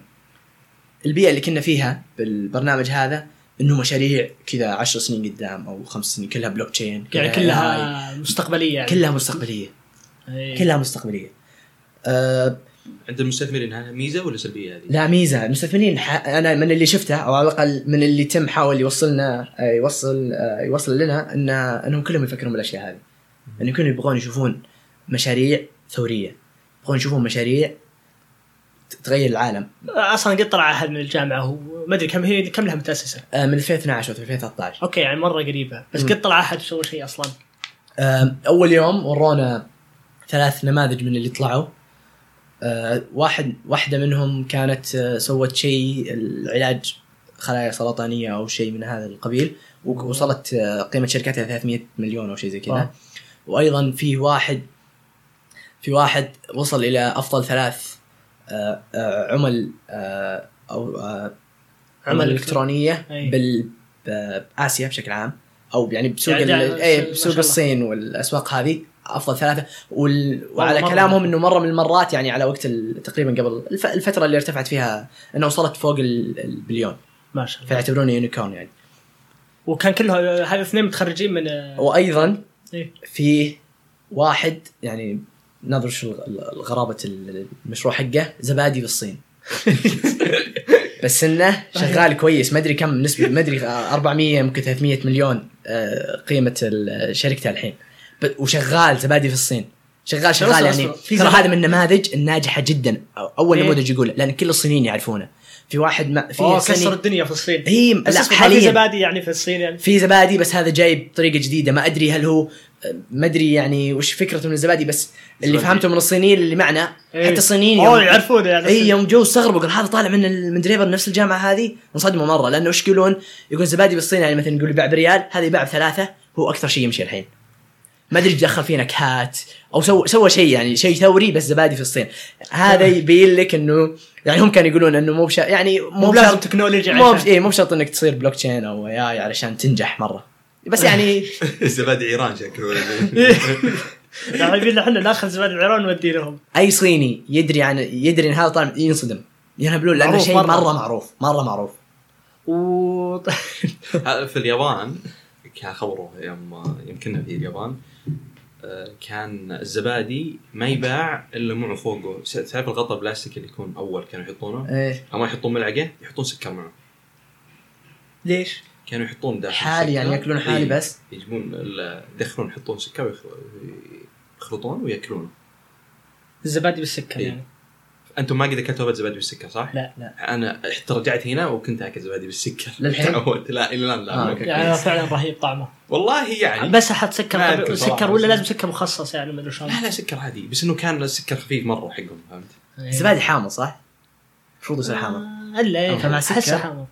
البيئة اللي كنا فيها بالبرنامج هذا إنه مشاريع كذا 10 سنين قدام أو خمس سنين كلها بلوك تشين يعني كلها مستقبلية يعني. كلها مستقبلية. إيه. كلها مستقبلية. أه عند المستثمرين هذا ميزة ولا سلبية هذه؟ لا ميزة. المستثمرين ح... أنا من اللي شفته أو على الأقل من اللي تم حاول يوصلنا آه، يوصل آه، يوصل لنا ان إنهم كلهم يفكرون بالأشياء هذه. انه كلهم يبغون يشوفون مشاريع ثورية. يبغون يشوفون مشاريع تغير العالم. أصلا قد طلع أحد من الجامعة وما أدري كم هي كم لها متأسسة؟ آه، من 2012 أو 2013 أوكي يعني مرة قريبة. بس. قد طلع أحد وسوى شيء أصلا. أول يوم ورونا ثلاث نماذج من اللي طلعوا. واحد واحدة منهم كانت آه، سوت شيء العلاج خلايا سرطانية أو شيء من هذا القبيل ووصلت آه، قيمة شركتها 300 مليون أو شيء زي كذا آه. وأيضا في واحد في واحد وصل إلى أفضل ثلاث آه، آه، عمل آه، أو آه، عمل إلكترونية. بال باسيا بشكل عام أو يعني بسوق يعني أي بسوق. الصين والأسواق هذه أفضل ثلاثة. وال... وعلى مرة. كلامهم إنه مرة من المرات يعني على وقت ال- تقريبا قبل الف... الفترة اللي ارتفعت فيها انه وصلت فوق ال- البليون ما شاء الله. فيعتبرونه يونيكورن يعني. وكان كله هذا اثنين متخرجين من وأيضا إيه. في واحد يعني نظر شو غرابة المشروع حقه زبادي بالصين. بس إنه شغال كويس. ما أدري كم نسبه ما أدري 400 ممكن 300 مليون آه، قيمة شركته الحين. وشغال زبادي في الصين. شغال شغال يعني. ترى هذا من النماذج الناجحة جدا. أول إيه. نموذج يقوله لأن كل الصينيين يعرفونه. في واحد ما في أوه كسر الدنيا في الصين. بس لا ما في حاليا. زبادي يعني في الصين يعني. في زبادي بس هذا جاي بطريقه جديدة. ما أدري هل هو ما أدري يعني وش فكرته من الزبادي بس اللي زبادي. فهمته من الصينيين اللي معنا إيه. حتى الصينيين أوه يعرفونه يعني. اي يوم جو استغربوا قال هذا طالع من من Draper نفس الجامعة هذه؟ انصدموا مرة. لأنه وش يقولون؟ يقول زبادي بالصين يعني مثلا يقول يباع بريال هذا يباع بثلاثه هو أكثر شيء يمشي الحين. ما أدري دخل فيه نكهات أو سوى سوى شيء يعني شيء ثوري بس زبادي في الصين. هذا يبين لك إنه يعني هم كانوا يقولون إنه مو بش يعني مو لازم بشرط تكنولوجيا مو بش- إيه مو بشرط إنك تصير بلوك تشين أو اي اي علشان تنجح مرة. بس يعني زبادي إيران شكله يعني يبي إحنا ناخذ زبادي العيران ونودي لهم. أي صيني يدري عن يدري إن هذا طالع ينصدم ينهبلون لأنه شيء مرة. مرة معروف مرة معروف. و في اليابان كان خبره يوم يوم كنا في اليابان. آه، كان الزبادي ما يباع إلا معه فوقه. تعرف الغطاء البلاستيك اللي يكون أول كانوا يحطونه. إيه. أما يحطون ملعقة يحطون سكر معه. ليش؟ كانوا يحطون داخل حالي يعني. يأكلون حالي إيه، بس؟ يجيبون يدخلون يحطون سكر ويخ- يخلطون ويأكلونه. الزبادي بالسكر إيه. يعني. أنتم ما قد اكلتوا ابد زبادي بالسكر صح؟ لا لا أنا حتى رجعت هنا وكنت أكل زبادي بالسكر للحين؟ تعودت لا إلى الآن لا آه،. يعني فعلا رهيب طعمه والله يعني بس أحط سكر سكر ولا لازم سكر مخصص يعني ما أدري شلون لا لا سكر عادي بس إنه كان السكر خفيف مرة حقهم فهمت؟ إيه. زبادي حامض صح؟ المفروض يصير حامض إلا فمع أحسه سكر؟ حامض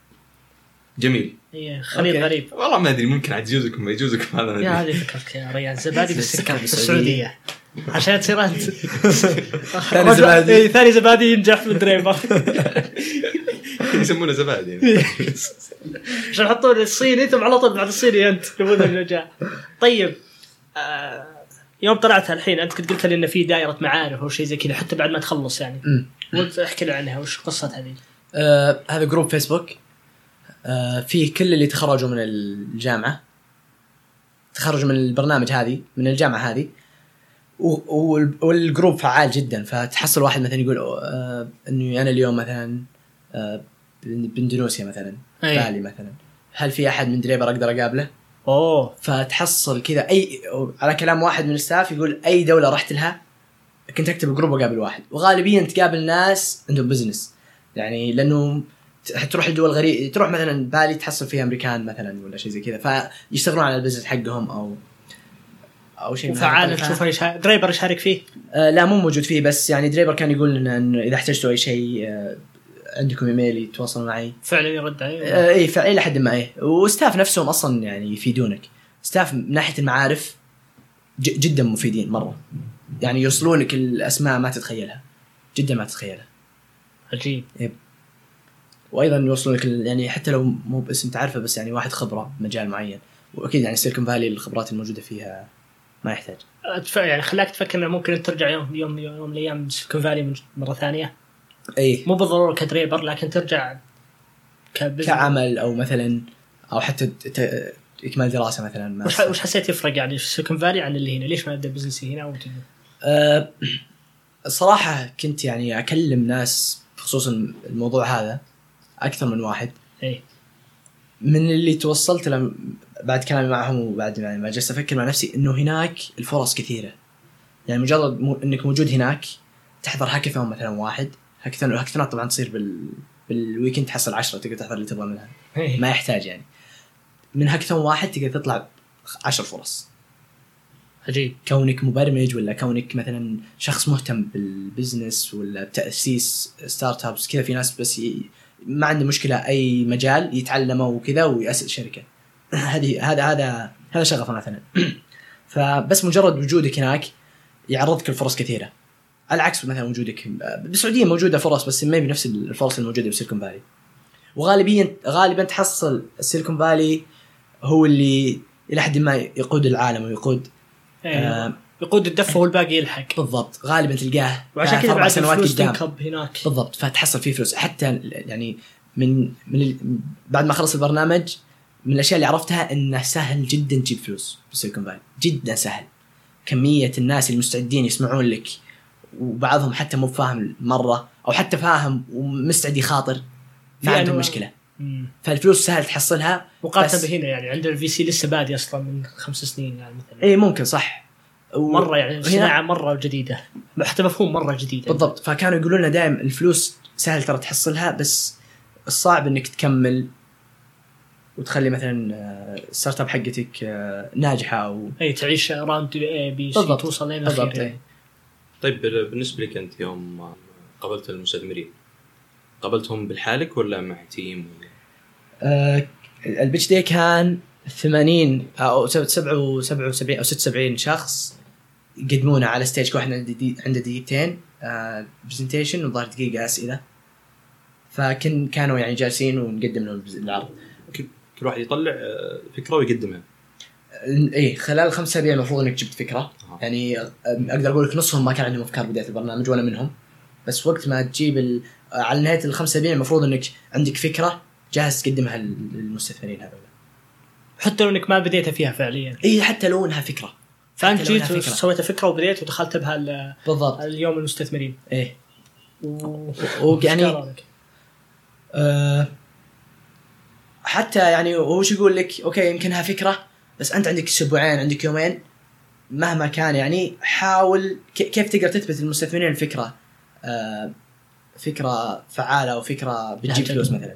جميل. إيه، خليط okay. غريب. والله ما أدري ممكن عاد يجوزكم ما يجوزكم هذا ما يا ادري هذه فكرتك يا ريان زبادي بس بالسكر في بالسعودية. السعودية. عشان تصير أنت. ثاني زبادي. إيه، ثاني زبادي ينجح من دريبر يسمونه زبادي. عشان يحطون الصيني ثم على طول بعد الصيني أنت يبون النجاح طيب آه يوم طلعت الحين أنت كنت قلت لي انه في دائرة معارف أو شيء زي كذا حتى بعد ما تخلص يعني. احكي لي عنها وش قصه هذه؟ آه هذا group فيسبوك. فيه كل اللي تخرجوا من الجامعة. تخرجوا من البرنامج هذه من الجامعة هذه. وال group فعال جدا. فتحصل واحد مثلا يقول آه انه أنا اليوم مثلا آه بإن- باندونيسيا مثلا أي. بالي مثلا. هل في أحد من دريبر أقدر أقابله؟ أوه. فتحصل كذا. أي على كلام واحد من ال staff يقول أي دولة رحت لها؟ كنت أكتب ال group وأقابل واحد. وغالبيا تقابل ناس عندهم business يعني لأنه تروح لدول غريبه تروح مثلا بالي تحصل فيها أمريكان مثلا ولا شيء زي كذا فيشتغلون على ال business حقهم أو أو شيء وفعال القبيل. تشوفه يشا... دريبر يشارك فيه؟ آه لا مو موجود فيه بس يعني دريبر كان يقول لنا انه إذا احتجتوا أي شيء آه عندكم ايميل يتواصلوا معي. فعلا يرد عليه؟ آه، إي فعلا إلى حد ما إيه و staff نفسهم أصلا يعني يفيدونك. staff من ناحية المعارف جدا مفيدين مرة. يعني يوصلونك الأسماء ما تتخيلها. جدا ما تتخيلها. عجيب. وأيضا يوصلونك ال- يعني حتى لو مو باسم تعرفه بس يعني واحد خبرة مجال معين. وأكيد يعني سيليكون فالي الخبرات الموجودة فيها ما يحتاج. يعني خلاك تفكر إنه ممكن ترجع يوم يوم يوم من الأيام سيليكون فالي مرة ثانية. اي مو بالضرورة كدريبر لكن ترجع كعمل أو مثلا أو حتى إكمال دراسة مثلا ما وش وش حسيت يفرق يعني في سيليكون فالي عن اللي هنا؟ ليش ما ابدا business ي هنا وتجي؟ أه الصراحة كنت يعني أكلم ناس بخصوص الموضوع هذا. أكثر من واحد. إيه من اللي توصلت له بعد كلامي معهم وبعد يعني ما جلست أفكر مع نفسي إنه هناك الفرص كثيرة. يعني مجرد مو إنك موجود هناك تحضر هاكاثون مثلا واحد. هاكاثون الهاكاثونات طبعا تصير بال بال weekend تحصل عشرة تقدر تحضر اللي تبغى منها. ما يحتاج يعني. من هاكاثون واحد تقدر تطلع عشر فرص. عجيب. كونك مبرمج ولا كونك مثلا شخص مهتم بال business ولا بتأسيس startups كذا في ناس بس. ما عنده مشكلة أي مجال يتعلمه وكذا ويأسس شركة. هذه هذا هذا هذا شغفه مثلا فبس مجرد وجودك هناك يعرضك لفرص كثيرة. على عكس مثلا وجودك بالسعودية موجودة فرص بس ما هي بنفس الفرص الموجودة بسيليكون فالي. وغالبيا غالبا تحصل السيليكون فالي هو اللي إلى حد ما يقود العالم ويقود إيه. آه يقود الدفه والباقي يلحق. بالضبط. غالبا تلقاه وعشان كذا بعد سنوات قدام. هناك. بالضبط. فتحصل فيه فلوس. حتى يعني من من ال- بعد ما خلص البرنامج من الأشياء اللي عرفتها إنه سهل جدا تجيب فلوس بسيليكون فالي. جدا سهل. كمية الناس اللي مستعدين يسمعون لك وبعضهم حتى مو فاهم مرة أو حتى فاهم ومستعد يخاطر ما في عندهم أنواع. مشكلة. مم. فالفلوس سهل تحصلها مقارنة بس- بهنا يعني عندنا ال VC لسه بادي أصلا من خمس سنين يعني مثلا. اي ممكن صح. مرة يعني صناعة مرة جديدة حتى مفهوم مرة جديد يعني. بالضبط فكانوا يقولون لنا دائما الفلوس سهل ترى تحصلها بس الصعب إنك تكمل وتخلي مثلا آه، ال startup حقتك آه، ناجحة أو أي تعيش round A B C بالضبط. توصل لين بالضبط،. يعني. طيب بال- بالنسبة لك أنت يوم قابلت المستثمرين قابلتهم بالحالك ولا مع team ولا آه، ال pitch day كان 80 أو 77 أو 76 شخص يقدمونه على stage كل واحد عنده دي- عنده دقيقتين presentation وظهر دقيقة أسئلة. فكن كانوا يعني جالسين ونقدم لهم العرض. كل واحد يطلع آه، فكرة ويقدمها. إيه خلال خمس أسابيع المفروض إنك جبت فكرة. أها. يعني أقدر أقول لك نصهم ما كان عندهم أفكار بداية البرنامج ولا منهم. بس وقت ما تجيب ال... على نهاية الخمس أسابيع المفروض إنك عندك فكرة جاهز تقدمها لل- للمستثمرين هذول. حتى لو إنك ما بديت فيها فعليا. اي حتى لو إنها فكرة. فانت جيت. سويت فكرة وبديت ودخلت بها ال- بالضبط. اليوم المستثمرين. إيه. ويعني؟ آه حتى يعني هو شو يقول لك؟ okay يمكنها فكرة بس أنت عندك أسبوعين عندك يومين مهما كان يعني حاول كيف تقدر تثبت للمستثمرين الفكرة؟ آه فكرة فعالة أو فكره بتجيب نعم. فلوس مثلا.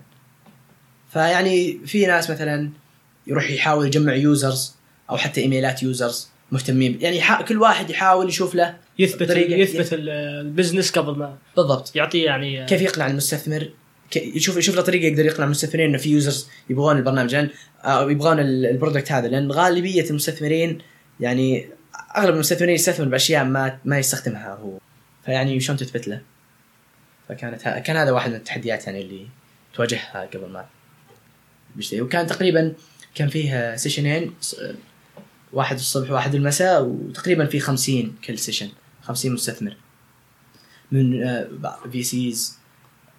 فيعني في ناس مثلا يروح يحاول يجمع users أو حتى إيميلات users مهتمين. يعني كل واحد يحاول يشوف له يثبت طريقة- يثبت ال- ال business قبل ما بالضبط. يعطيه يعني كيف يقنع المستثمر؟ يشوف يشوف له طريقة يقدر يقنع المستثمرين إنه في users يبغون البرنامج. لأن أو يبغون ال- ال product هذا. لأن غالبية المستثمرين يعني أغلب المستثمرين يستثمر بأشياء ما ما يستخدمها هو. فيعني شلون تثبت له؟ فكانت ه- كان هذا واحد من التحديات يعني اللي تواجهها قبل ما بيشتري. وكان تقريبا كان فيه session ين واحد الصبح وواحد المساء وتقريبا في 50 كل session 50 مستثمر. من VCs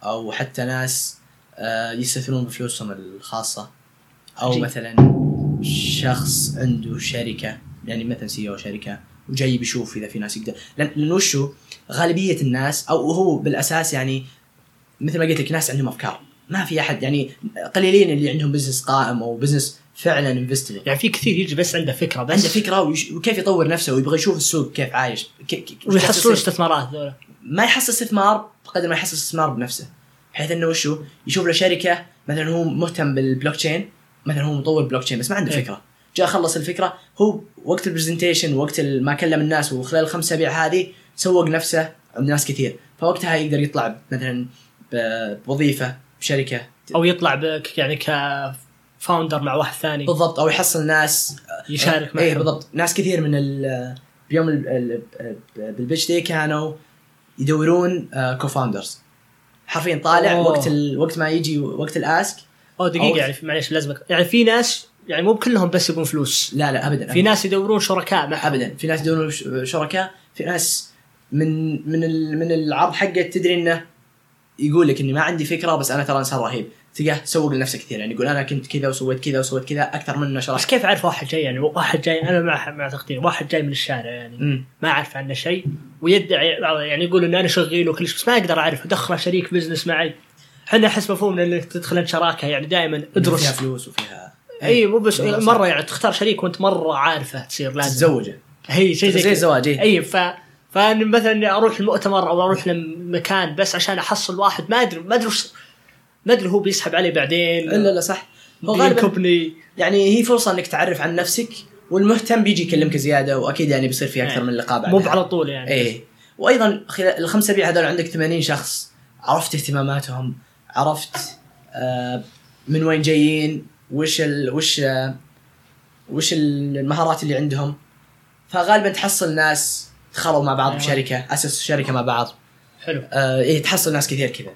أو حتى ناس آه، يستثمرون بفلوسهم الخاصة. أو عجيب. مثلا شخص عنده شركة يعني مثلا سي أو شركة وجاي بيشوف إذا في ناس يقدر. لأن وشو؟ غالبية الناس أو هو بالأساس يعني مثل ما قلت لك ناس عندهم أفكار. ما في أحد يعني قليلين اللي عندهم business قائم أو business فعلا investable يعني في كثير يجي بس عنده فكرة بس. عنده فكرة ويش- وكيف يطور نفسه ويبغى يشوف السوق كيف عايش وش ويحصلون تصير. استثمارات ذولا. ما يحصل استثمار بقدر ما يحصل استثمار بنفسه. بحيث إنه وشو؟ يشوف له شركة مثلا هو مهتم بالبلوك تشين مثلا هو مطور بلوك تشين بس ما عنده إيه. فكرة. جاء خلص الفكرة هو وقت ال presentation وقت ما كلم الناس وخلال الخمس أسابيع هذه سوق نفسه عند ناس كثير. فوقتها يقدر يطلع مثلا بوظيفة بشركة. أو يطلع بك يعني ك founder مع واحد ثاني. بالضبط أو يحصل ناس يشارك اي معهم. بالضبط. ناس كثير من ال بيوم ال- ال- بال pitch day كانوا يدورون co-founders حرفيا طالع أوه. وقت ال... وقت ما يجي وقت ال ask أو دقيقة أو- يعني معليش لازم يعني في ناس يعني مو بكلهم بس يبون فلوس. لا لا ابدا في ناس يدورون شركاء معهم. ابدا. في ناس يدورون شركاء. في ناس من من. من العرض حقه تدري إنه يقول لك إني ما عندي فكرة بس أنا ترى إنسان رهيب. تلقاه سوق لنفسه كثير يعني يقول أنا كنت كذا وسويت كذا وسويت كذا أكثر منه بس شرح كيف أعرف واحد جاي؟ يعني واحد جاي أنا مع مع تقدير واحد جاي من الشارع يعني. مم. ما أعرف عنه شيء. ويدعي يعني يقول ان أنا شغيل وكل شيء بس ما أقدر أعرف. أدخله شريك business معي. إحنا أحس مفهومنا إنك تدخل أنت شراكة يعني دائما فيها أدرس. فلوس وفيها اي مو بس. مرة يعني تختار شريك وأنت مرة عارفه تصير لازم. تتزوجه. هي شيء زي زي. الزواج إيه. اي ف فأنا مثلا أروح المؤتمر أو أروح لمكان بس عشان أحصل واحد ما أدري ما أدري ما أدري هو بيسحب علي بعدين. لا لا صح. هو غالبا يعني هي فرصة إنك تعرف عن نفسك والمهتم بيجي يكلمك زيادة وأكيد يعني بيصير في أكثر إيه. من لقاء بعد مو على طول يعني. إيه. وأيضا خلال الخمس اسابيع هذول عندك 80 شخص عرفت اهتماماتهم عرفت آه من وين جايين وش ال وش آه وش المهارات اللي عندهم. فغالبا تحصل ناس دخلوا مع بعض أيوة. بشركة اسسوا شركة مع بعض. حلو. آه إيه تحصل ناس كثير كذا.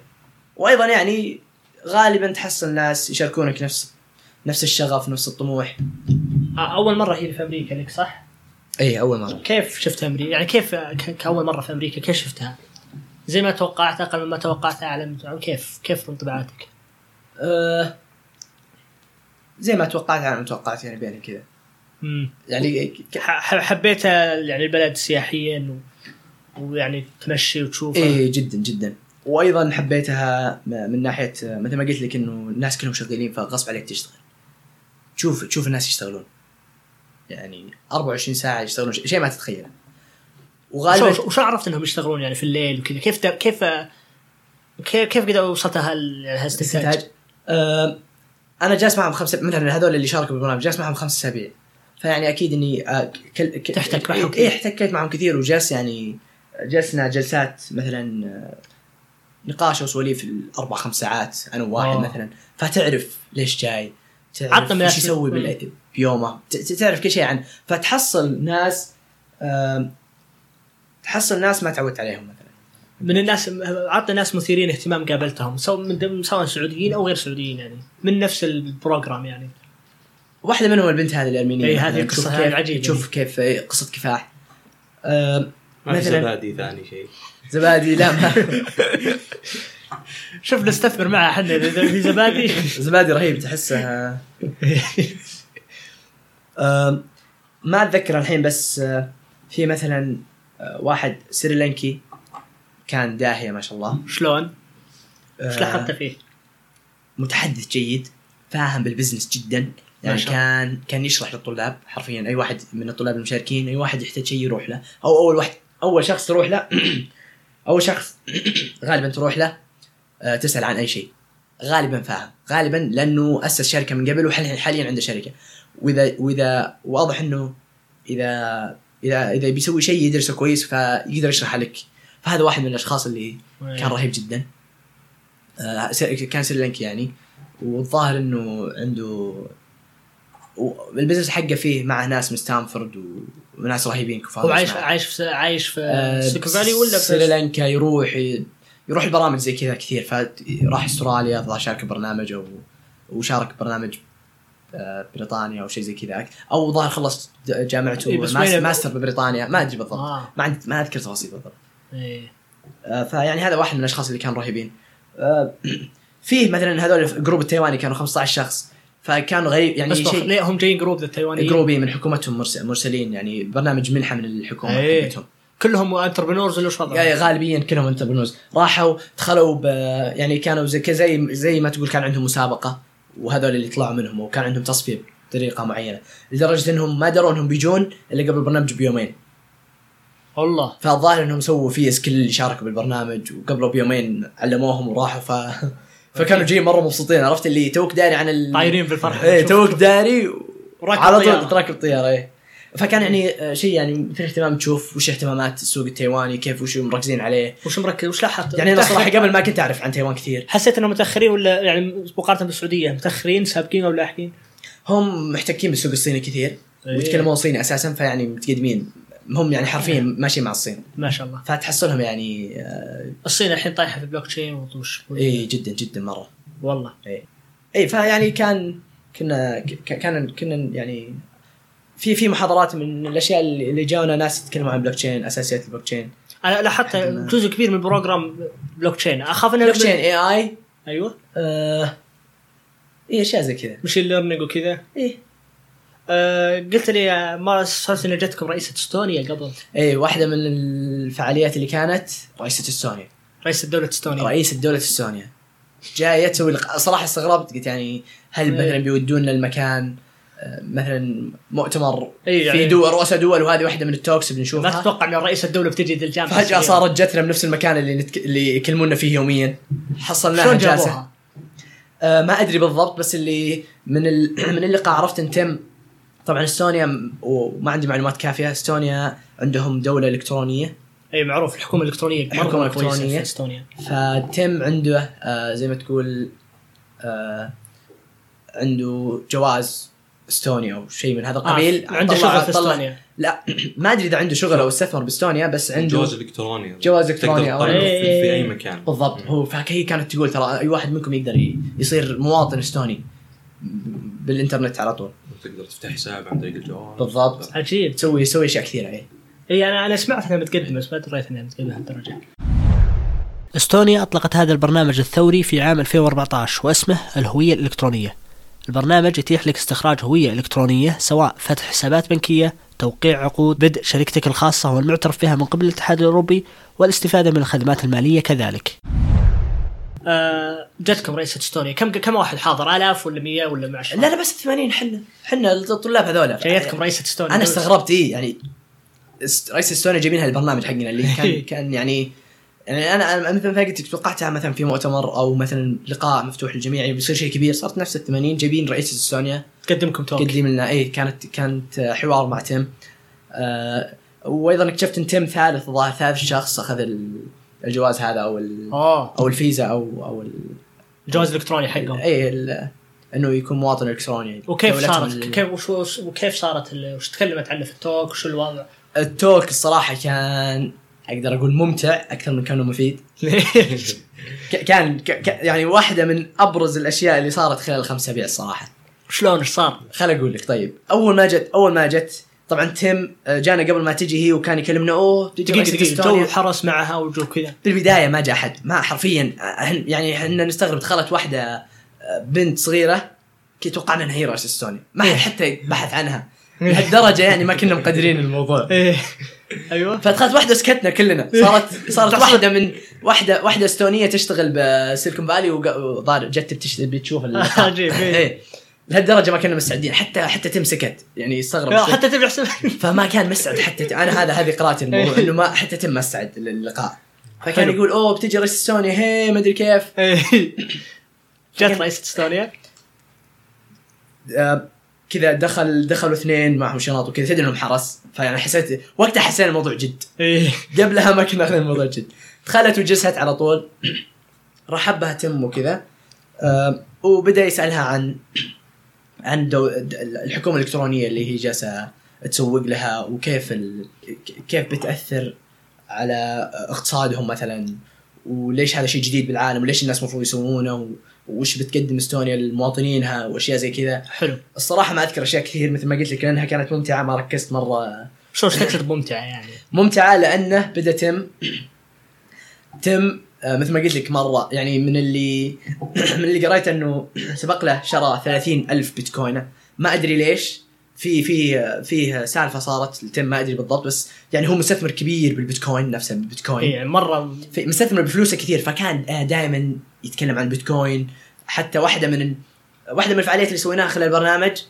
وأيضا يعني غالبا تحصل ناس يشاركونك نفس نفس الشغف نفس الطموح أول مرة هي في أمريكا لك صح؟ إيه أول مرة كيف شفت أمريكا؟ يعني كيف كأول مرة في أمريكا كيف شفتها؟ زي ما توقعت أقل مما توقعت اعلى من كيف كيف انطباعاتك؟ آه زي ما توقعت أنا توقعت يعني بينهم كذا يعني حبيت يعني البلد سياحيا و... ويعني تمشي وتشوفها إيه جدا جدا وأيضا حبيتها من ناحية مثل ما قلت لك إنه الناس كلهم شغالين فغصب عليك تشتغل. تشوف تشوف الناس يشتغلون. يعني 24 ساعة يشتغلون شيء ما تتخيله وغالبا وش عرفت إنهم يشتغلون يعني في الليل وكذا؟ كيف. كيف كيف كيف قدروا وصلت هال هالاستنتاج؟ استنتاج. آه أنا جالس معهم خمسة مثلا هذول اللي شاركوا بالبرنامج جالس معهم خمس أسابيع. فيعني أكيد إني آه كل تحتك معهم إيه احتكيت معهم كثير وجلس يعني جلسنا جلسات مثلا آه، نقاش وسواليف الأربع خمس ساعات أنا وواحد آه. مثلا. فتعرف ليش جاي تعرف إيش. يسوي بيومه. تعرف كل شيء عنه. فتحصل ناس تحصل ناس ما تعودت عليهم مثلا. من الناس عطنا ناس مثيرين اهتمام قابلتهم سواء سواء سعوديين أو غير سعوديين يعني من نفس البروجرام يعني. واحدة منهم البنت هذه الأرمينية إي، هذه مثلاً، القصة تشوف كيف قصة كفاح. مثلا. زبادي ثاني شيء. زبادي لا ما. شوف نستثمر معها إحنا إذا في زبادي. زبادي رهيب تحسه. ما أتذكر الحين بس آه، في مثلا آه، واحد سريلانكي كان داهية ما شاء الله. شلون؟ آه، إيش لاحظت فيه؟ متحدث جيد فاهم بال business جدا. ما يعني. كان كان يشرح للطلاب حرفيا أي واحد من الطلاب المشاركين أي واحد يحتاج شيء يروح له. أو أول واحد أول شخص تروح له أول شخص غالبا تروح له آه، تسأل عن أي شيء. غالبا فاهم. غالبا لأنه أسس شركة من قبل وحاليا حاليا عنده شركة. وإذا وإذا واضح إنه إذا إذا إذا بيسوي شيء يدرسه كويس فيقدر يشرح لك. فهذا واحد من الأشخاص اللي كان رهيب جدا. آه، كان سريلانكي يعني. والظاهر إنه عنده ال business حقه فيه معه ناس من ستانفورد و- وناس رهيبين كفار هو عايش. عايش في عايش في آه، سيليكون فالي ولا في سريلانكا يروح يروح البرامج زي كذا كثير. فراح أستراليا شارك برنامج أو وشارك برنامج آه، بريطانيا أو شيء زي كذا. أو ظاهر خلص جامعته إيه، ماستر ببريطانيا. ما أدري بالضبط. آه. ما عندي ما أذكر تفاصيل بالضبط. إيه. آه، فيعني هذا واحد من الأشخاص اللي كانوا رهيبين. آه، فيه مثلا هذول ال group التايواني كانوا 15 شخص. فكانوا غريب يعني بس شيء ليه هم جايين group التايوانيين group ي من حكومتهم مرس- مرسلين يعني برنامج منحه من الحكومة إيه. حقتهم. كلهم entrepreneurs ولا وضعهم؟ يعني غالبيا كلهم entrepreneurs راحوا دخلوا ب يعني كانوا زي زي زي ما تقول كان عندهم مسابقة وهذول اللي طلعوا منهم وكان عندهم تصفية بطريقة معينة. لدرجة إنهم ما دروا إنهم بيجون إلا قبل البرنامج بيومين. والله. فالظاهر إنهم سووا face كل اللي شاركوا بالبرنامج وقبله بيومين علموهم وراحوا ف فكانوا جايين مرة مبسوطين عرفت اللي توك داري عن ال... طايرين بالفرحه إيه شوف. توك داري. وراكب على. طول تراكب طيارة إيه فكان يعني آه، شيء يعني مثل اهتمام تشوف وش اهتمامات السوق التايواني كيف وش مركزين عليه وش مركز وش لاحظت؟ يعني أنا صراحة قبل ما كنت أعرف عن تايوان كثير حسيت إنهم متأخرين ولا يعني مقارنة بالسعودية متأخرين سابقين أو لاحقين؟ هم محتكين بالسوق الصيني كثير إيه. ويتكلمون صيني أساسا فيعني متقدمين هم يعني حرفيا ماشيين مع الصين. ما شاء الله. فتحصلهم يعني آه، الصين الحين طايحة في البلوك تشين وش اي جدا جدا مرة. والله. اي فيعني كان كنا كان كنا يعني في في محاضرات من الأشياء اللي جاونا ناس يتكلموا عن بلوك تشين أساسيات البلوك تشين. أنا لاحظت جزء كبير من ال program blockchain. أخاف إنه blockchain AI. أيوه. آه اي أشياء زي كذا. machine learning وكذا. إيه. آه قلت لي ما صارت إن جتكم رئيسة إستونيا قبل. اي واحدة من الفعاليات اللي كانت رئيسة إستونيا. رئيسة دولة إستونيا. رئيس الدولة إستونيا. جاية تسوي لق... صراحة استغربت قلت يعني هل إيه. مثلا بيودونا المكان آه، مثلا مؤتمر إيه يعني- في دول رؤساء دول وهذه واحدة من ال talks ما بنشوفها تتوقع إن رئيس الدولة بتجي ذي الجامعة فجأة الصغيرة. صارت جتنا بنفس المكان اللي نتك... اللي يكلمونا فيه يوميا. حصلناها جابوها؟ آه ما أدري بالضبط بس اللي من ال... من اللقاء عرفت إن تم طبعا إستونيا وما عندي معلومات كافية إستونيا عندهم دولة إلكترونية. أي معروف الحكومة الإلكترونية كويسة الإلكترونية. في إستونيا. فتم عنده آه زي ما تقول آه عنده جواز إستونيا أو شيء من هذا القبيل. آه عنده شغل في إستونيا. لا ما أدري إذا عنده شغل أو استثمر بإستونيا بس عنده جواز إلكتروني. جواز تطلع في, إيه. في أي مكان. بالضبط. هو فهي كانت تقول ترى أي واحد منكم يقدر يصير مواطن إستوني بالإنترنت على طول. تقدر تفتح حساب عن طريق الجوال. بالضبط. عجيب. تسوي تسوي أشياء كثيرة اي اي أنا أنا سمعت إنها متقدمة بس ما دريت إنها متقدمة لهالدرجه إستونيا أطلقت هذا البرنامج الثوري في عام 2014 واسمه الهوية الإلكترونية. البرنامج يتيح لك استخراج هوية إلكترونية سواء فتح حسابات بنكية توقيع عقود بدء شركتك الخاصة والمعترف بها من قبل الاتحاد الأوروبي والاستفادة من الخدمات المالية كذلك. آه جتكم رئيسة استونيا كم كم واحد حاضر؟ آلاف ولا 100 ولا 100 لا لا بس 80 حنا حنا الطلاب هذولا. جايتكم رئيسة استونيا أنا استغربت اي يعني است- رئيس استونيا جايبينها البرنامج حقنا اللي كان كان يعني يعني أنا مثلا ما قلت توقعتها مثلا في مؤتمر أو مثلا لقاء مفتوح للجميع يعني بيصير شيء كبير. صارت نفس ال 80 جايبين رئيس استونيا تقدمكم talk قدم لنا اي كانت كانت حوار مع team آه وأيضا اكتشفت إن team ثالث الظاهر ثالث شخص أخذ الجواز هذا أو آه. أو الفيزا أو أو ال- الجواز الإلكتروني حقهم اي إنه يكون مواطن إلكتروني. وكيف صارت؟ ال- كيف وش وكيف صارت ال- وش تكلمت عنه في ال talk؟ وش الوضع؟ ال talk الصراحة كان أقدر أقول ممتع أكثر من كونه مفيد. ليش؟ كان ك- يعني واحدة من أبرز الأشياء اللي صارت خلال الخمس اسابيع الصراحة. شلون إيش صار؟ خل أقول لك طيب أول ما جت أول ما جت طبعا تم آه، جانا قبل ما تجي هي وكان يكلمنا أوه دقيقة إستونيا. جو حرس معها وجو كذا. بالبداية ما جاء أحد ما حرفيا آه، يعني إحنا نستغرب دخلت واحدة آه، بنت صغيرة كي توقعنا إنها هي رئيس إستونيا. ما حد حتى بحث عنها. لهالدرجة يعني ما كنا مقدرين الموضوع. إيه. أيوه. فدخلت واحدة سكتنا كلنا. صارت صارت واحدة من واحدة واحدة إستونية تشتغل بسيليكون فالي وظهر جت بتش- بتشوف. عجيب، إيه. لهالدرجة ما كنا مستعدين. حتى حتى تم سكت. يعني استغرب. حتى تبي حسب فما كان مستعد حتى ت... أنا هذا هذه قراءتي الموضوع إيه. إنه ما حتى تم مستعد للقاء. فكان. يقول أوه بتجي رئيس إستونيا. هي ما أدري كيف. إيه. جت رئيسة إستونيا؟ آه كذا دخل دخلوا اثنين معهم شنط وكذا. تدري إنهم حرس. فيعني حسيت وقتها حسينا الموضوع جد. إيه. قبلها ما كنا اخذين الموضوع جد. دخلت وجلست على طول. راح حبها تم وكذا. آه، وبدأ يسألها عن عن دو الحكومة الإلكترونية اللي هي جالسة تسوق لها وكيف ال... كيف بتأثر على اقتصادهم مثلا وليش هذا شيء جديد بالعالم وليش الناس المفروض يسوونه و... وش بتقدم إستونيا لمواطنينها وأشياء زي كذا. حلو. الصراحة ما أذكر أشياء كثير مثل ما قلت لك لأنها كانت ممتعة ما ركزت مرة. شو تقصد ممتعه يعني؟ ممتعة لأنه بدأ تم تم مثل ما قلت لك مرة يعني من اللي من اللي قريت إنه سبق له شرى 30 ألف بيتكوين. ما أدري ليش. في في فيه سالفة صارت لتم ما أدري بالضبط بس يعني هو مستثمر كبير بالبيتكوين نفسه بالبيتكوين. إيه مرة. في مستثمر بفلوسه كثير فكان دائما يتكلم عن البيتكوين حتى واحدة من واحدة من الفعاليات اللي سويناها خلال البرنامج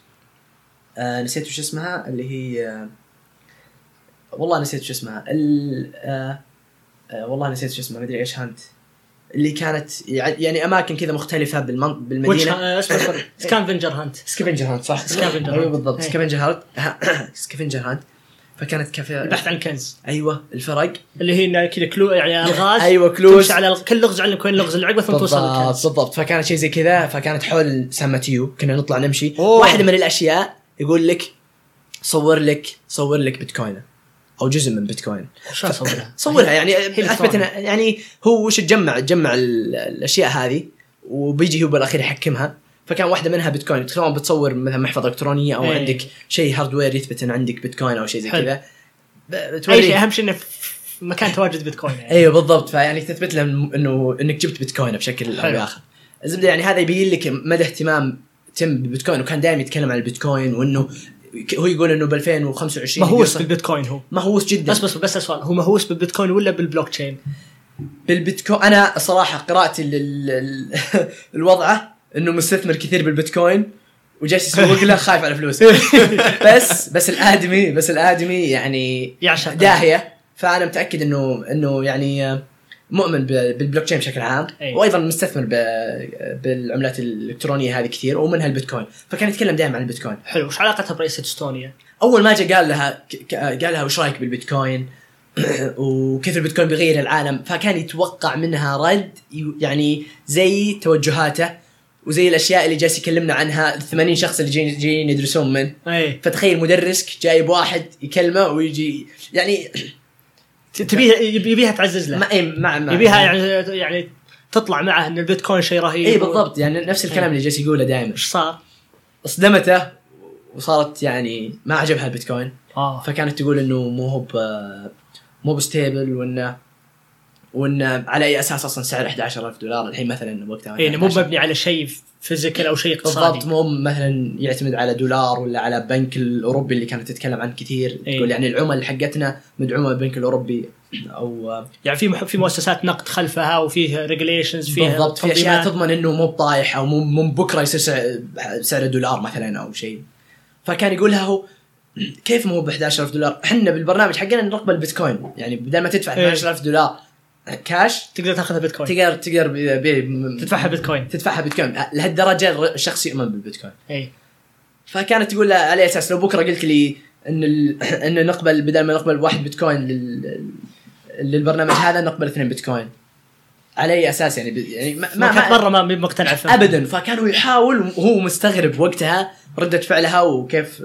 آه نسيت وش اسمها اللي هي آه والله نسيت وش اسمها ال آه آه والله نسيت وش اسمها مدري إيش hunt. اللي كانت يع- يعني أماكن كذا مختلفة بالمن... بالمدينة. اسمه scavenger hunt scavenger hunt صح. scavenger أيوه hunt. بالضبط. scavenger hunt سكافنجر هانت فكانت كافيه البحث عن كنز. أيوه الفرق. اللي هي كذا كلو يعني ألغاز. أيوه كلوز. تمشي على كل لغز علم كوين لغز العقبه ثم توصل للكنز. بالضبط. فكانت شيء زي كذا. فكانت حول ساماتيو كنا نطلع نمشي. أوه. واحدة من الأشياء يقول لك صور لك صور لك بيتكوين أو جزء من بيتكوين اصورها؟ صورها يعني أثبت يعني هو وش تجمع تجمع ال- الأشياء هذه وبيجي هو بالأخير يحكمها فكان واحدة منها بيتكوين سواء بتصور مثلا محفظة إلكترونية أو إيه. عندك شيء hardware يثبت إن عندك بيتكوين أو شيء زي. كذا أي. شيء أهم شيء إنه في مكان تواجد بيتكوين يعني أيوه بالضبط فيعني تثبت له انه إنك جبت بيتكوين بشكل أو. بآخر الزبده يعني هذا يبين لك مدى اهتمام تم بالبيتكوين وكان دائما يتكلم عن البيتكوين وإنه هو يقول إنه ب 2025 مهووس بالبيتكوين هو. مهووس جدا. بس بس بس سؤال هو مهووس بالبيتكوين ولا بالبلوك تشين؟ بالبيتكوين أنا الصراحه قراءتي لل- الوضعة إنه مستثمر كثير بالبيتكوين وجالس يسوق له خايف على فلوسه. بس بس الادمي بس الآدمي يعني يعشق. داهية. فأنا متأكد انه إنه يعني مؤمن بالبلوك تشين بشكل عام أي. وأيضا مستثمر بالعملات الإلكترونية هذه كثير ومنها البيتكوين. فكان يتكلم دائما عن البيتكوين. حلو. وش علاقتها برئيسة إستونيا؟ أول ما جاء قال لها قال لها وش رأيك بالبيتكوين؟ وكيف البيتكوين بيغير العالم؟ فكان يتوقع منها رد يعني زي توجهاته وزي الأشياء اللي جالس يكلمنا عنها ال 80 شخص اللي جايين جايين يدرسون من. اي فتخيل مدرسك جايب واحد يكلمه ويجي يعني تبيها يبيها تعزز له. ما إيه، مع مع يبيها يعني يعني تطلع معه ان البيتكوين شيء رهيب اي بالضبط. يعني نفس الكلام اللي جالس يقوله دائما. إيش صار؟ اصدمته وصارت يعني ما عجبها البيتكوين. آه. فكانت تقول إنه مو هو مو ب stable وإنه وانه على أي أساس أصلا سعر 11000 دولار الحين مثلا وقتها يعني مو 11,000. مبني على شيء physical أو شيء بالضبط اقتصادي مو مثلا يعتمد على دولار ولا على بنك الأوروبي اللي كانت تتكلم عنه كثير إيه. تقول يعني العملة حقتنا مدعومة بالبنك الأوروبي أو يعني في في مؤسسات نقد خلفها وفيه regulations فيها بالضبط في أشياء. تضمن إنه مو بطايح أو مو مو بكره يصير سعر, الدولار مثلا أو شيء فكان يقول لها هو كيف مو ب 11000 دولار؟ إحنا بالبرنامج حقنا نقبل البيتكوين يعني بدل ما تدفع إيه. 11000 دولار كاش؟ تقدر تاخذها بيتكوين. تقدر تقدر بي بي تدفعها بيتكوين. تدفعها بيتكوين. لهالدرجة الشخص يؤمن بالبيتكوين. إي. فكانت تقول له على أساس لو بكرة قلت لي إن ال... إن نقبل بدل ما نقبل واحد بيتكوين لل... للبرنامج هذا نقبل اثنين بيتكوين. على اي أساس يعني ب... يعني ما, ما كانت مرة ما مقتنع فيها. ابدا. فكان هو يحاول وهو مستغرب وقتها ردة فعلها وكيف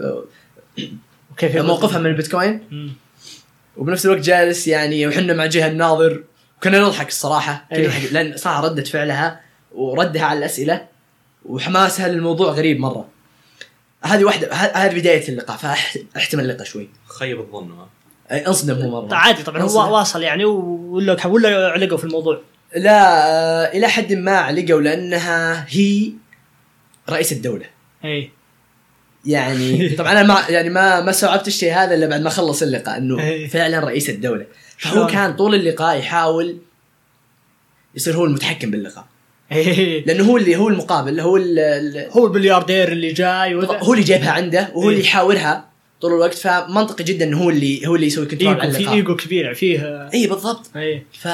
وكيف موقفها من البيتكوين. مم. وبنفس الوقت جالس يعني وحنا مع جهة الناظر. كنا نضحك الصراحة كنا أيوه. نضحك. لأن صراحة ردة فعلها وردها على الأسئلة وحماسها للموضوع غريب مرة. هذه واحدة هذه بداية اللقاء فاحتمل اللقاء شوي. خيب الظن. انصدم هو مرة. عادي طبعا. هو واصل يعني ولا ولا علقوا في الموضوع؟ لا آه، إلى حد ما علقوا لأنها هي رئيس الدولة. اي يعني طبعا أنا ما يعني ما ما استوعبت الشيء هذا إلا بعد ما خلص اللقاء إنه إيه. فعلا رئيس الدولة. فهو؟ كان طول اللقاء يحاول يصير هو المتحكم باللقاء إيه. لأنه هو اللي هو المقابل هو ال- هو البلياردير اللي جاي. هو اللي جايبها عنده وهو اللي إيه. يحاورها طول الوقت فمنطقي جدا إنه هو اللي هو اللي يسوي control على ايجو في اللقاء ايجو كبير فيه اي بالضبط اي ف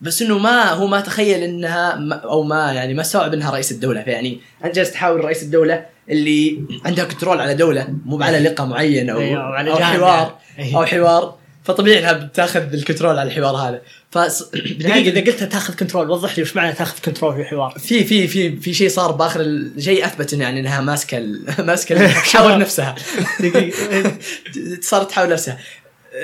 بس إنه ما هو ما تخيل إنها ما أو ما يعني ما استوعب انها رئيس الدولة فيعني أنت جالس تحاول رئيس الدولة اللي عندها control على دولة مو على لقاء معين أو إيه، أو على جانب حوار. أو حوار فطبيعي إنها بتاخذ ال control على الحوار هذا. ف دقيقة إذا قلت تاخذ control وضح لي وش معنى تاخذ control في الحوار. في في في في شيء صار بآخر الشيء أثبت انه يعني إنها ماسكة ال- ماسكة تحاول نفسها. دقيقة. صارت تحاول نفسها.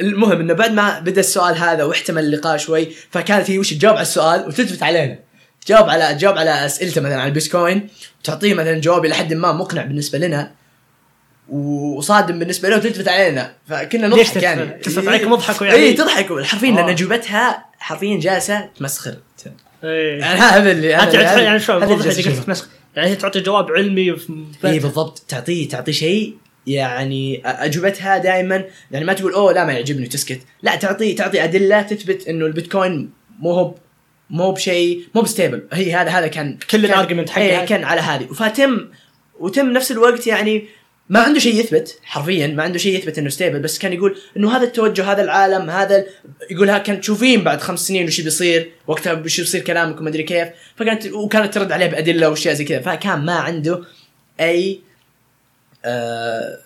المهم إنه بعد ما بدأ السؤال هذا واحتمل اللقاء شوي فكانت هي وش تجاوب على السؤال وتثبت علينا. تجاوب على تجاوب على أسئلته مثلا على البيتكوين وتعطيه مثلا جواب إلى حد ما مقنع بالنسبة لنا. وصادم بالنسبة له وتثبت علينا. فكنا نضحك؟ يعني. تثبت عليكم وضحكوا يعني؟ اي تضحك. حرفيا لأن آه. اجوبتها حرفيا جالسة تمسخر. إيه. يعني هذا اللي هذا يعني شو هذا اللي وضح جالس لي قلت أشوفه. تمسخ يعني هي تعطي جواب علمي اي بالضبط. تعطيه تعطيه شيء. يعني أجوبتها دائما يعني ما تقول أوه لا ما يعجبني وتسكت لا تعطي تعطي أدلة تثبت إنه البيتكوين مو هو مو بشيء مو ب stable. هي هذا هذا كان كل ال argument حقها. إيه، كان على هذه. فتم وتم نفس الوقت يعني ما عنده شيء يثبت حرفيا ما عنده شيء يثبت إنه stable بس كان يقول إنه هذا التوجه هذا العالم هذا ال- يقول ها كان تشوفين بعد خمس سنين وش بيصير وقتها وش بيصير كلامكم ما أدري كيف. فكانت وكانت ترد عليه بأدلة وأشياء زي كذا. فكان ما عنده أي آه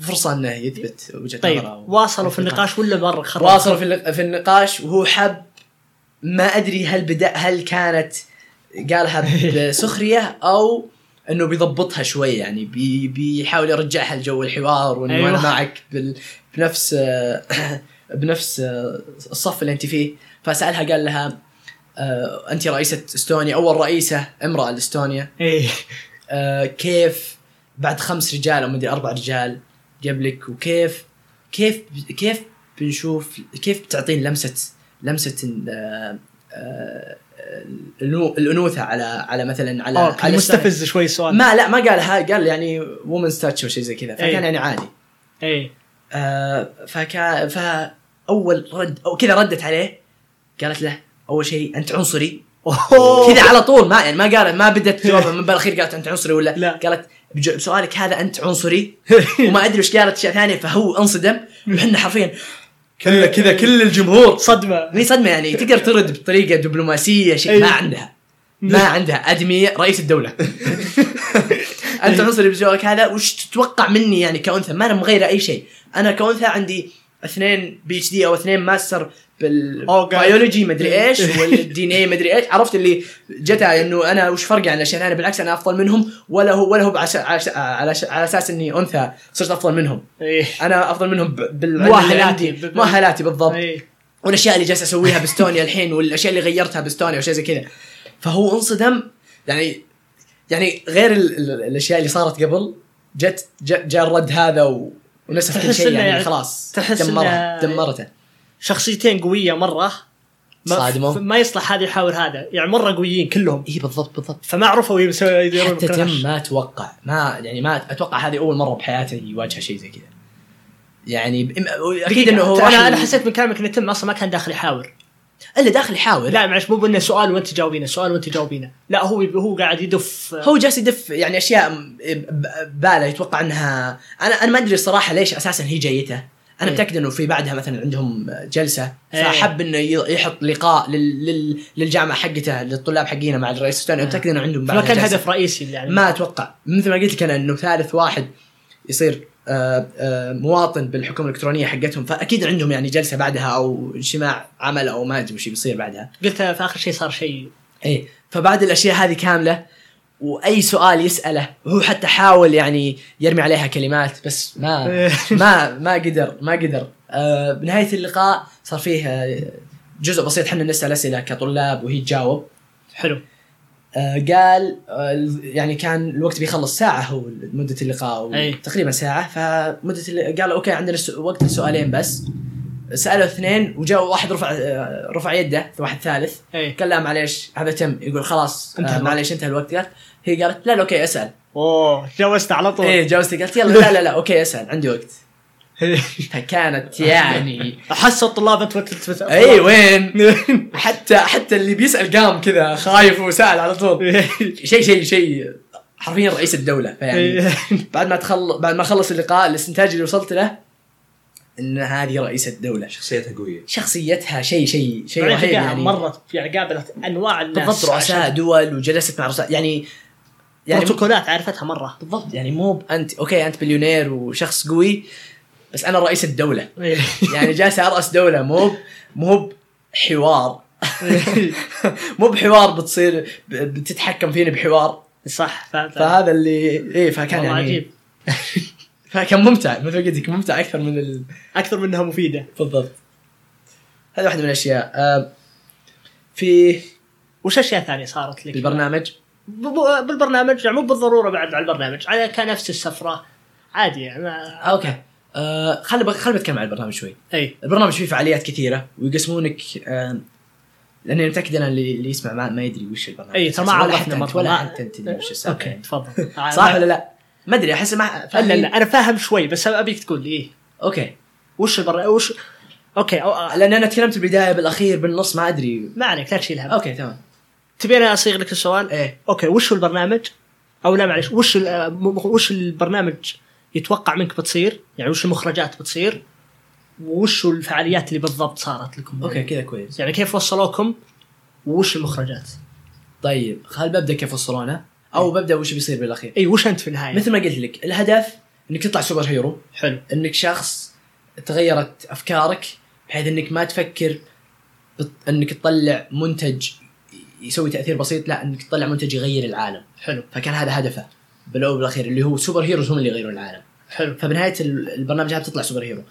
فرصة إنه يثبت وجهة طيب نظره واصلوا في النقاش ولا برا؟ خرب. واصلوا في في النقاش وهو حب ما أدري هل بدأ هل كانت قالها بسخرية أو إنه بيضبطها شوي يعني بي بيحاول يرجعها لجو الحوار وإنه أيوة. أنا معك بال بنفس بنفس الصف اللي أنت فيه. فسألها قال لها آه، أنت رئيسة إستونيا أول رئيسة امرأة لإستونيا. إيه. آه، كيف بعد خمس رجال أو مدري أربع رجال قبلك وكيف كيف كيف بنشوف كيف بتعطين لمسة لمسة الأنوثة على على مثلا على آه على مستفز شوي السؤال ما لا ما قالها قال يعني وومنز تاتش أو شيء زي كذا. فكان أي. يعني عادي. إيه. آه فكان فأول رد أو كذا ردت عليه. قالت له أول شيء أنت عنصري؟ كذا على طول. ما يعني ما قالت ما بدت جوابها من بالأخير قالت أنت عنصري ولا؟ لا. قالت بسؤالك هذا أنت عنصري؟ وما أدري وش قالت. اشياء ثانية فهو انصدم. وحنا حرفيا كله كذا كل الجمهور. صدمة. هي صدمة يعني تقدر ترد بطريقة دبلوماسية شيء ما عندها. ما عندها. ادميه رئيس الدولة. أنت عنصري بسؤالك هذا وش تتوقع مني يعني كأنثى؟ ما أنا مغيرة أي شيء. أنا كأنثى عندي اثنين PhD أو اثنين master بال biology مدري إيش وال DNA مدري إيش. عرفت اللي جتها إنه أنا وش فرقي عن الأشياء الثانية؟ بالعكس أنا أفضل منهم ولا هو ولا هو بعش- على على على أساس إني أنثى صرت أفضل منهم. إيه. أنا أفضل منهم ب- بالعلم اللي مؤهلاتي. بالضبط. إيه. والأشياء اللي جالس أسويها باستونيا الحين والأشياء اللي غيرتها باستونيا وشيء زي كذا. فهو انصدم. يعني يعني غير ال ال الأشياء اللي صارت قبل جت جاء جا الرد هذا و ونسف كل شيء يعني, يعني- خلاص. تحس دمرها دمرته. شخصيتين قوية مرة. ما, صادموا. ما يصلح هذا يحاور هذا. يعني مرة قويين كلهم. اي بالضبط بالضبط. فما عرفوا يسوي يديرون حتى. تم ما أتوقع. ما يعني ما أتوقع هذه أول مرة بحياته يواجه شيء زي كذا. يعني أكيد إنه هو أنا أنا حسيت من كلامك ان تم أصلا ما كان داخل يحاور. إلا داخل يحاول لا معلش مو بإنه سؤال وأنت تجاوبينه سؤال وأنت تجاوبينه. لا هو هو قاعد يدف. هو جالس يدف يعني أشياء باله يتوقع انها أنا أنا ما أدري الصراحه ليش أساسا هي جايته. أنا إيه. متأكد إنه في بعدها مثلا عندهم جلسة إيه. فحب إنه ي- يحط لقاء لل... لل... للجامعة حقته للطلاب حقينا مع الرئيس. الثاني متأكد إنه عندهم ما بعدها كان. هدف رئيسي يعني. ما أتوقع. مثل ما قلت لك أنا إنه ثالث واحد يصير آه، آه، مواطن بالحكومة الإلكترونية حقتهم فأكيد عندهم يعني جلسة بعدها أو اجتماع عمل أو ما أدري وش بيصير بعدها. قلت في آخر شيء صار شيء. إيه. فبعد الأشياء هذه كاملة وأي سؤال يسأله هو حتى حاول يعني يرمي عليها كلمات بس ما ما ما قدر ما قدر. آه بنهاية اللقاء صار فيه آه، جزء بسيط حنا نسال أسئلة كطلاب وهي تجاوب. حلو. آه قال آه يعني كان الوقت بيخلص ساعة هو مده اللقاء. تقريبا ساعة. فمدة قال أوكي عندنا وقت السؤالين بس. سألوا اثنين وجاء واحد رفع رفع يده واحد ثالث. إيه. قال لا معليش هذا تم يقول خلاص انتهى آه. معليش انتهى الوقت. قالت هي قالت لا لا okay أسأل. أوه جاوزت على طول. إيه جاوزتي قالت يلا لا لا لا أوكي أسأل عندي وقت. فكانت يعني أحس الطلاب انت تلتفت اي وين؟ حتى حتى اللي بيسأل قام كذا خايف وسأل على طول. شيء شيء شيء حرفيا رئيس الدولة فيعني بعد ما تخل بعد ما خلص اللقاء الاستنتاج اللي وصلت له إن هذه رئيسه الدولة. شخصيتها قوية. شخصيتها شيء شيء شيء رهيب تلقاها يعني. مرت يعني قابلت أنواع الناس. بالضبط رؤساء دول وجلست مع رؤساء. يعني يعني بروتوكولات عرفتها مرة. بالضبط. يعني مو انت okay أنت بليونير وشخص قوي بس أنا رئيس الدولة. إيه. يعني جالس أرأس دولة مو مو بحوار مو بحوار بتصير بتتحكم فيني بحوار. صح. فهذا اللي إيه فكان والله يعني عجيب. فكان ممتع مثل ما قلت لك ممتع أكثر من ال... أكثر منها مفيدة. بالضبط. هذه واحدة من الأشياء. آه، في وش أشياء ثانية صارت لك؟ البرنامج ب- ب- بالبرنامج يعني مو بالضرورة بعد على البرنامج على كنفس السفرة. عادي يعني ما... أوكي. آه خلي خلي بتكلم عن البرنامج شوي. أي. البرنامج فيه فعاليات كثيرة ويقسمونك آه لأني متاكد أنا اللي, اللي يسمع ما, ما يدري وش البرنامج. أي ترى ما عرفنا مره ولا أنت تدري وش السالفة okay يعني. تفضل. صح ولا لا؟ ما أدري أحس ما لا لا لا أنا فاهم شوي بس أبيك تقول لي إيه okay وش البر وش okay أو... لأن أنا تكلمت بالبداية بالأخير بالنص ما أدري ما عليك لا تشيل هم okay تمام تبيني أصيغ لك السؤال؟ إيه okay وش هو البرنامج؟ أو لا معلش وش وش البرنامج يتوقع منك بتصير؟ يعني وش المخرجات بتصير؟ وش الفعاليات اللي بالضبط صارت لكم؟ okay كذا كويس يعني كيف وصلوكم؟ وش المخرجات؟ طيب خل ببدأ كيف وصلونا أو ببدأ وش بيصير بالأخير. اي وش أنت في النهاية؟ مثل ما قلت لك الهدف إنك تطلع super hero حلو. إنك شخص تغيرت أفكارك بحيث إنك ما تفكر. إنك تطلع منتج يسوي تأثير بسيط لا إنك تطلع منتج يغير العالم. حلو. فكان هذا هدفه بالأول وبالاخير اللي هو super heroes هم اللي يغيرون العالم. حلو. فبنهاية ال- البرنامج هذا بتطلع super hero.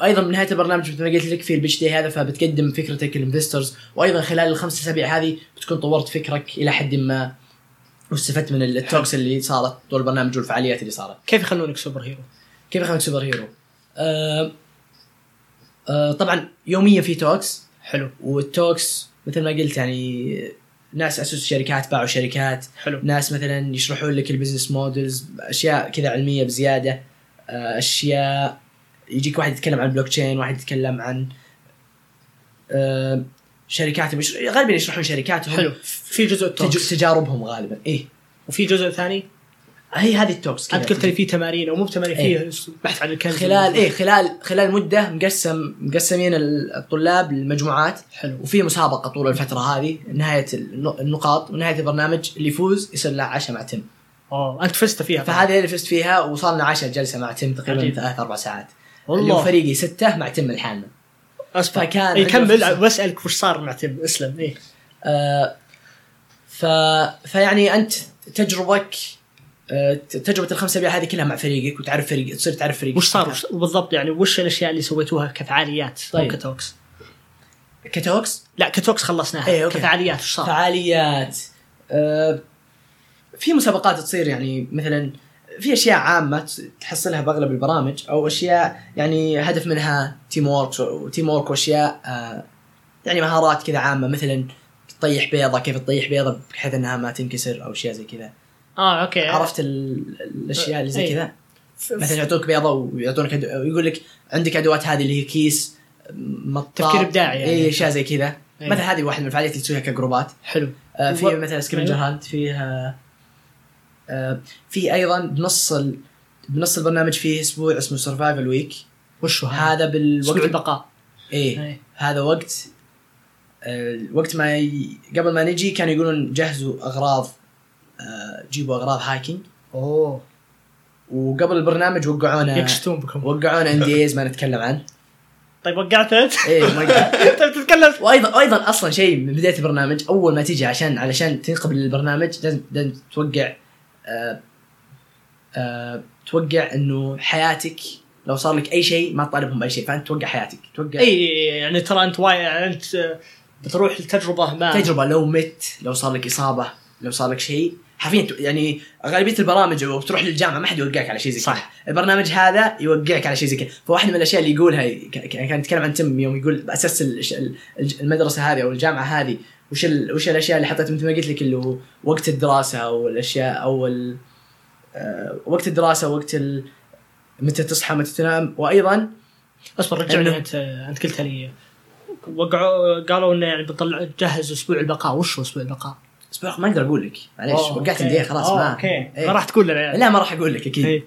وأيضا بنهايه البرنامج مثل ما قلت لك في ال pitch day هذا فبتقدم فكرتك لل investors وأيضا خلال الخمس اسابيع هذه بتكون طورت فكرك إلى حد ما. واستفدت من ال talks اللي صارت طول البرنامج والفعاليات اللي صارت. كيف يخلونك super hero؟ كيف يخلونك super hero؟ آه آه طبعا يوميا في talks. حلو. وال talks مثل ما قلت يعني ناس اسسوا شركات باعوا شركات. حلو. ناس مثلا يشرحون لك ال business models اشياء كذا علمية بزيادة. آه، أشياء يجيك واحد يتكلم عن البلوك تشين واحد يتكلم عن آه، شركاتهم غالبا يشرحون شركاتهم. حلو. في جزء تج- ال talks تجاربهم غالبا. إيه. وفي جزء ثاني؟ هي هذه ال talks انت قلت لي في تمارين أو مو بتمارين إيه. فيه بحث عن الكنز. خلال إيه خلال خلال مدة مقسم مقسمين الطلاب لمجموعات حلو. وفي مسابقة طول الفترة هذه نهاية النق- النقاط ونهاية البرنامج اللي يفوز يصير له عشاء مع تيم أوه أنت فزت فيها فهذه اللي فزت فيها وصار لنا عشاء جلسة مع تيم تقريبا. ثلاث أربع ساعات. والله. فريقي ستة مع تيم لحالنا اصبر فكان اي عنده كمل. فرصة. بسالك وش صار مع تيم إسلم. إيه. آه ف فيعني أنت تجربك آه تجربة الخمس اسابيع هذه كلها مع فريقك وتعرف فريق تصير تعرف فريقك وش صار؟ بالضبط يعني وش الأشياء اللي سويتوها كفعاليات؟ طيب. ك talks. ك talks؟ لا ك talks خلصناها. إيه، okay. كفعاليات وش صار؟ فعاليات. آه في مسابقات تصير يعني مثلا في أشياء عامة تحصلها بأغلب البرامج أو أشياء يعني هدف منها teamwork و teamwork وأشياء آه يعني مهارات كذا عامة مثلا تطيح بيضة كيف تطيح بيضة بحيث إنها ما تنكسر أو أشياء زي كذا آه okay عرفت ال- الأشياء اللي زي إيه. كذا مثلا يعطوك بيضة ويعطونك أدو... ويقول لك عندك أدوات هذه اللي هي كيس مطاط تفكير إبداعي يعني. اي أشياء زي كذا إيه. مثلا هذه واحدة من الفعاليات اللي تسويها كجروبات حلو آه في و- مثلا scavenger hunt فيها في أيضا بنص ال... بنص البرنامج فيه أسبوع اسمه survival week وش هو؟ هذا بالوقت أسبوع البقاء. إيه إيه. هذا وقت آه وقت ما ي... قبل ما نجي كانوا يقولون جهزوا أغراض آه جيبوا أغراض hiking. أوه. وقبل البرنامج وقعونا يكشتون بكم. وقعونا NDA ما نتكلم عنه طيب وقعت أنت؟ إيه وقع. انت بتتكلم وأيضا أيضا أصلا شيء من بداية البرنامج أول ما تيجي عشان علشان تنقبل للبرنامج لازم لازم توقع آه آه توقع إنه حياتك لو صار لك أي شيء ما تطالبهم بأي شيء فأنت توقع حياتك. توقع إي يعني ترى أنت واي يعني أنت آه، بتروح لتجربة ما. تجربة لو مت لو صار لك إصابة لو صار لك شيء. حرفيا يعني غالبية البرامج وبتروح للجامعة ما حد يوقعك على شيء زي كذا. صح. البرنامج هذا يوقعك على شيء زي كذا. فواحده من الأشياء اللي يقولها كان يتكلم عن تم يوم يقول الج- المدرسة هذه أو الجامعة هذه وش ال... وش الأشياء اللي حطيت مثل ما قلت لك اللي هو وقت الدراسة أو الأشياء أو ال... آه، وقت الدراسة وقت ال... متى تصحى متى تنام وأيضا أصبر رجعني إنه- أنت أنت قلت لي وقعوا قالوا إنه يعني بنطلع جهز أسبوع البقاء وش هو أسبوع البقاء؟ أسبوع ما أقدر أقول لك. معليش وقعت okay. NDA خلاص ما okay. إيه. ما راح تقول لنا يعني. لا ما راح أقول لك أكيد. إيه.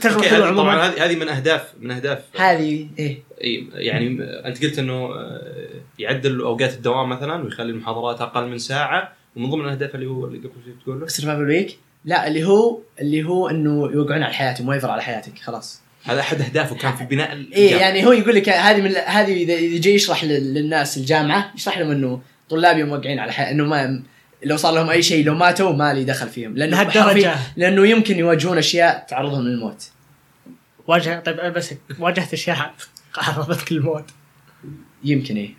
تجربه طبعا هذه هذه من اهداف من اهداف هذه إيه. إي يعني أنت قلت إنه آه، يعدل أوقات الدوام مثلا ويخلي المحاضرات أقل من ساعة ومن ضمن الأهداف اللي هو اللي قبل شوي تقول له survival week لا اللي هو اللي هو إنه يوقعون على حياتهم waiver على حياتك خلاص. هذا أحد أهدافه كان في بناء إيه الجامعة. يعني هو يقول لك هذه من هذه اذا إذا جاي يشرح لل- للناس الجامعة يشرح لهم إنه طلابي موقعين على حياة إنه ما لو صار لهم أي شيء لو ماتوا ما لي دخل فيهم. لأنه لهالدرجة. حرفياً- لأنه يمكن يواجهون أشياء تعرضهم للموت. واجه طيب بس واجهت أشياء قربتك الموت يمكن إيه.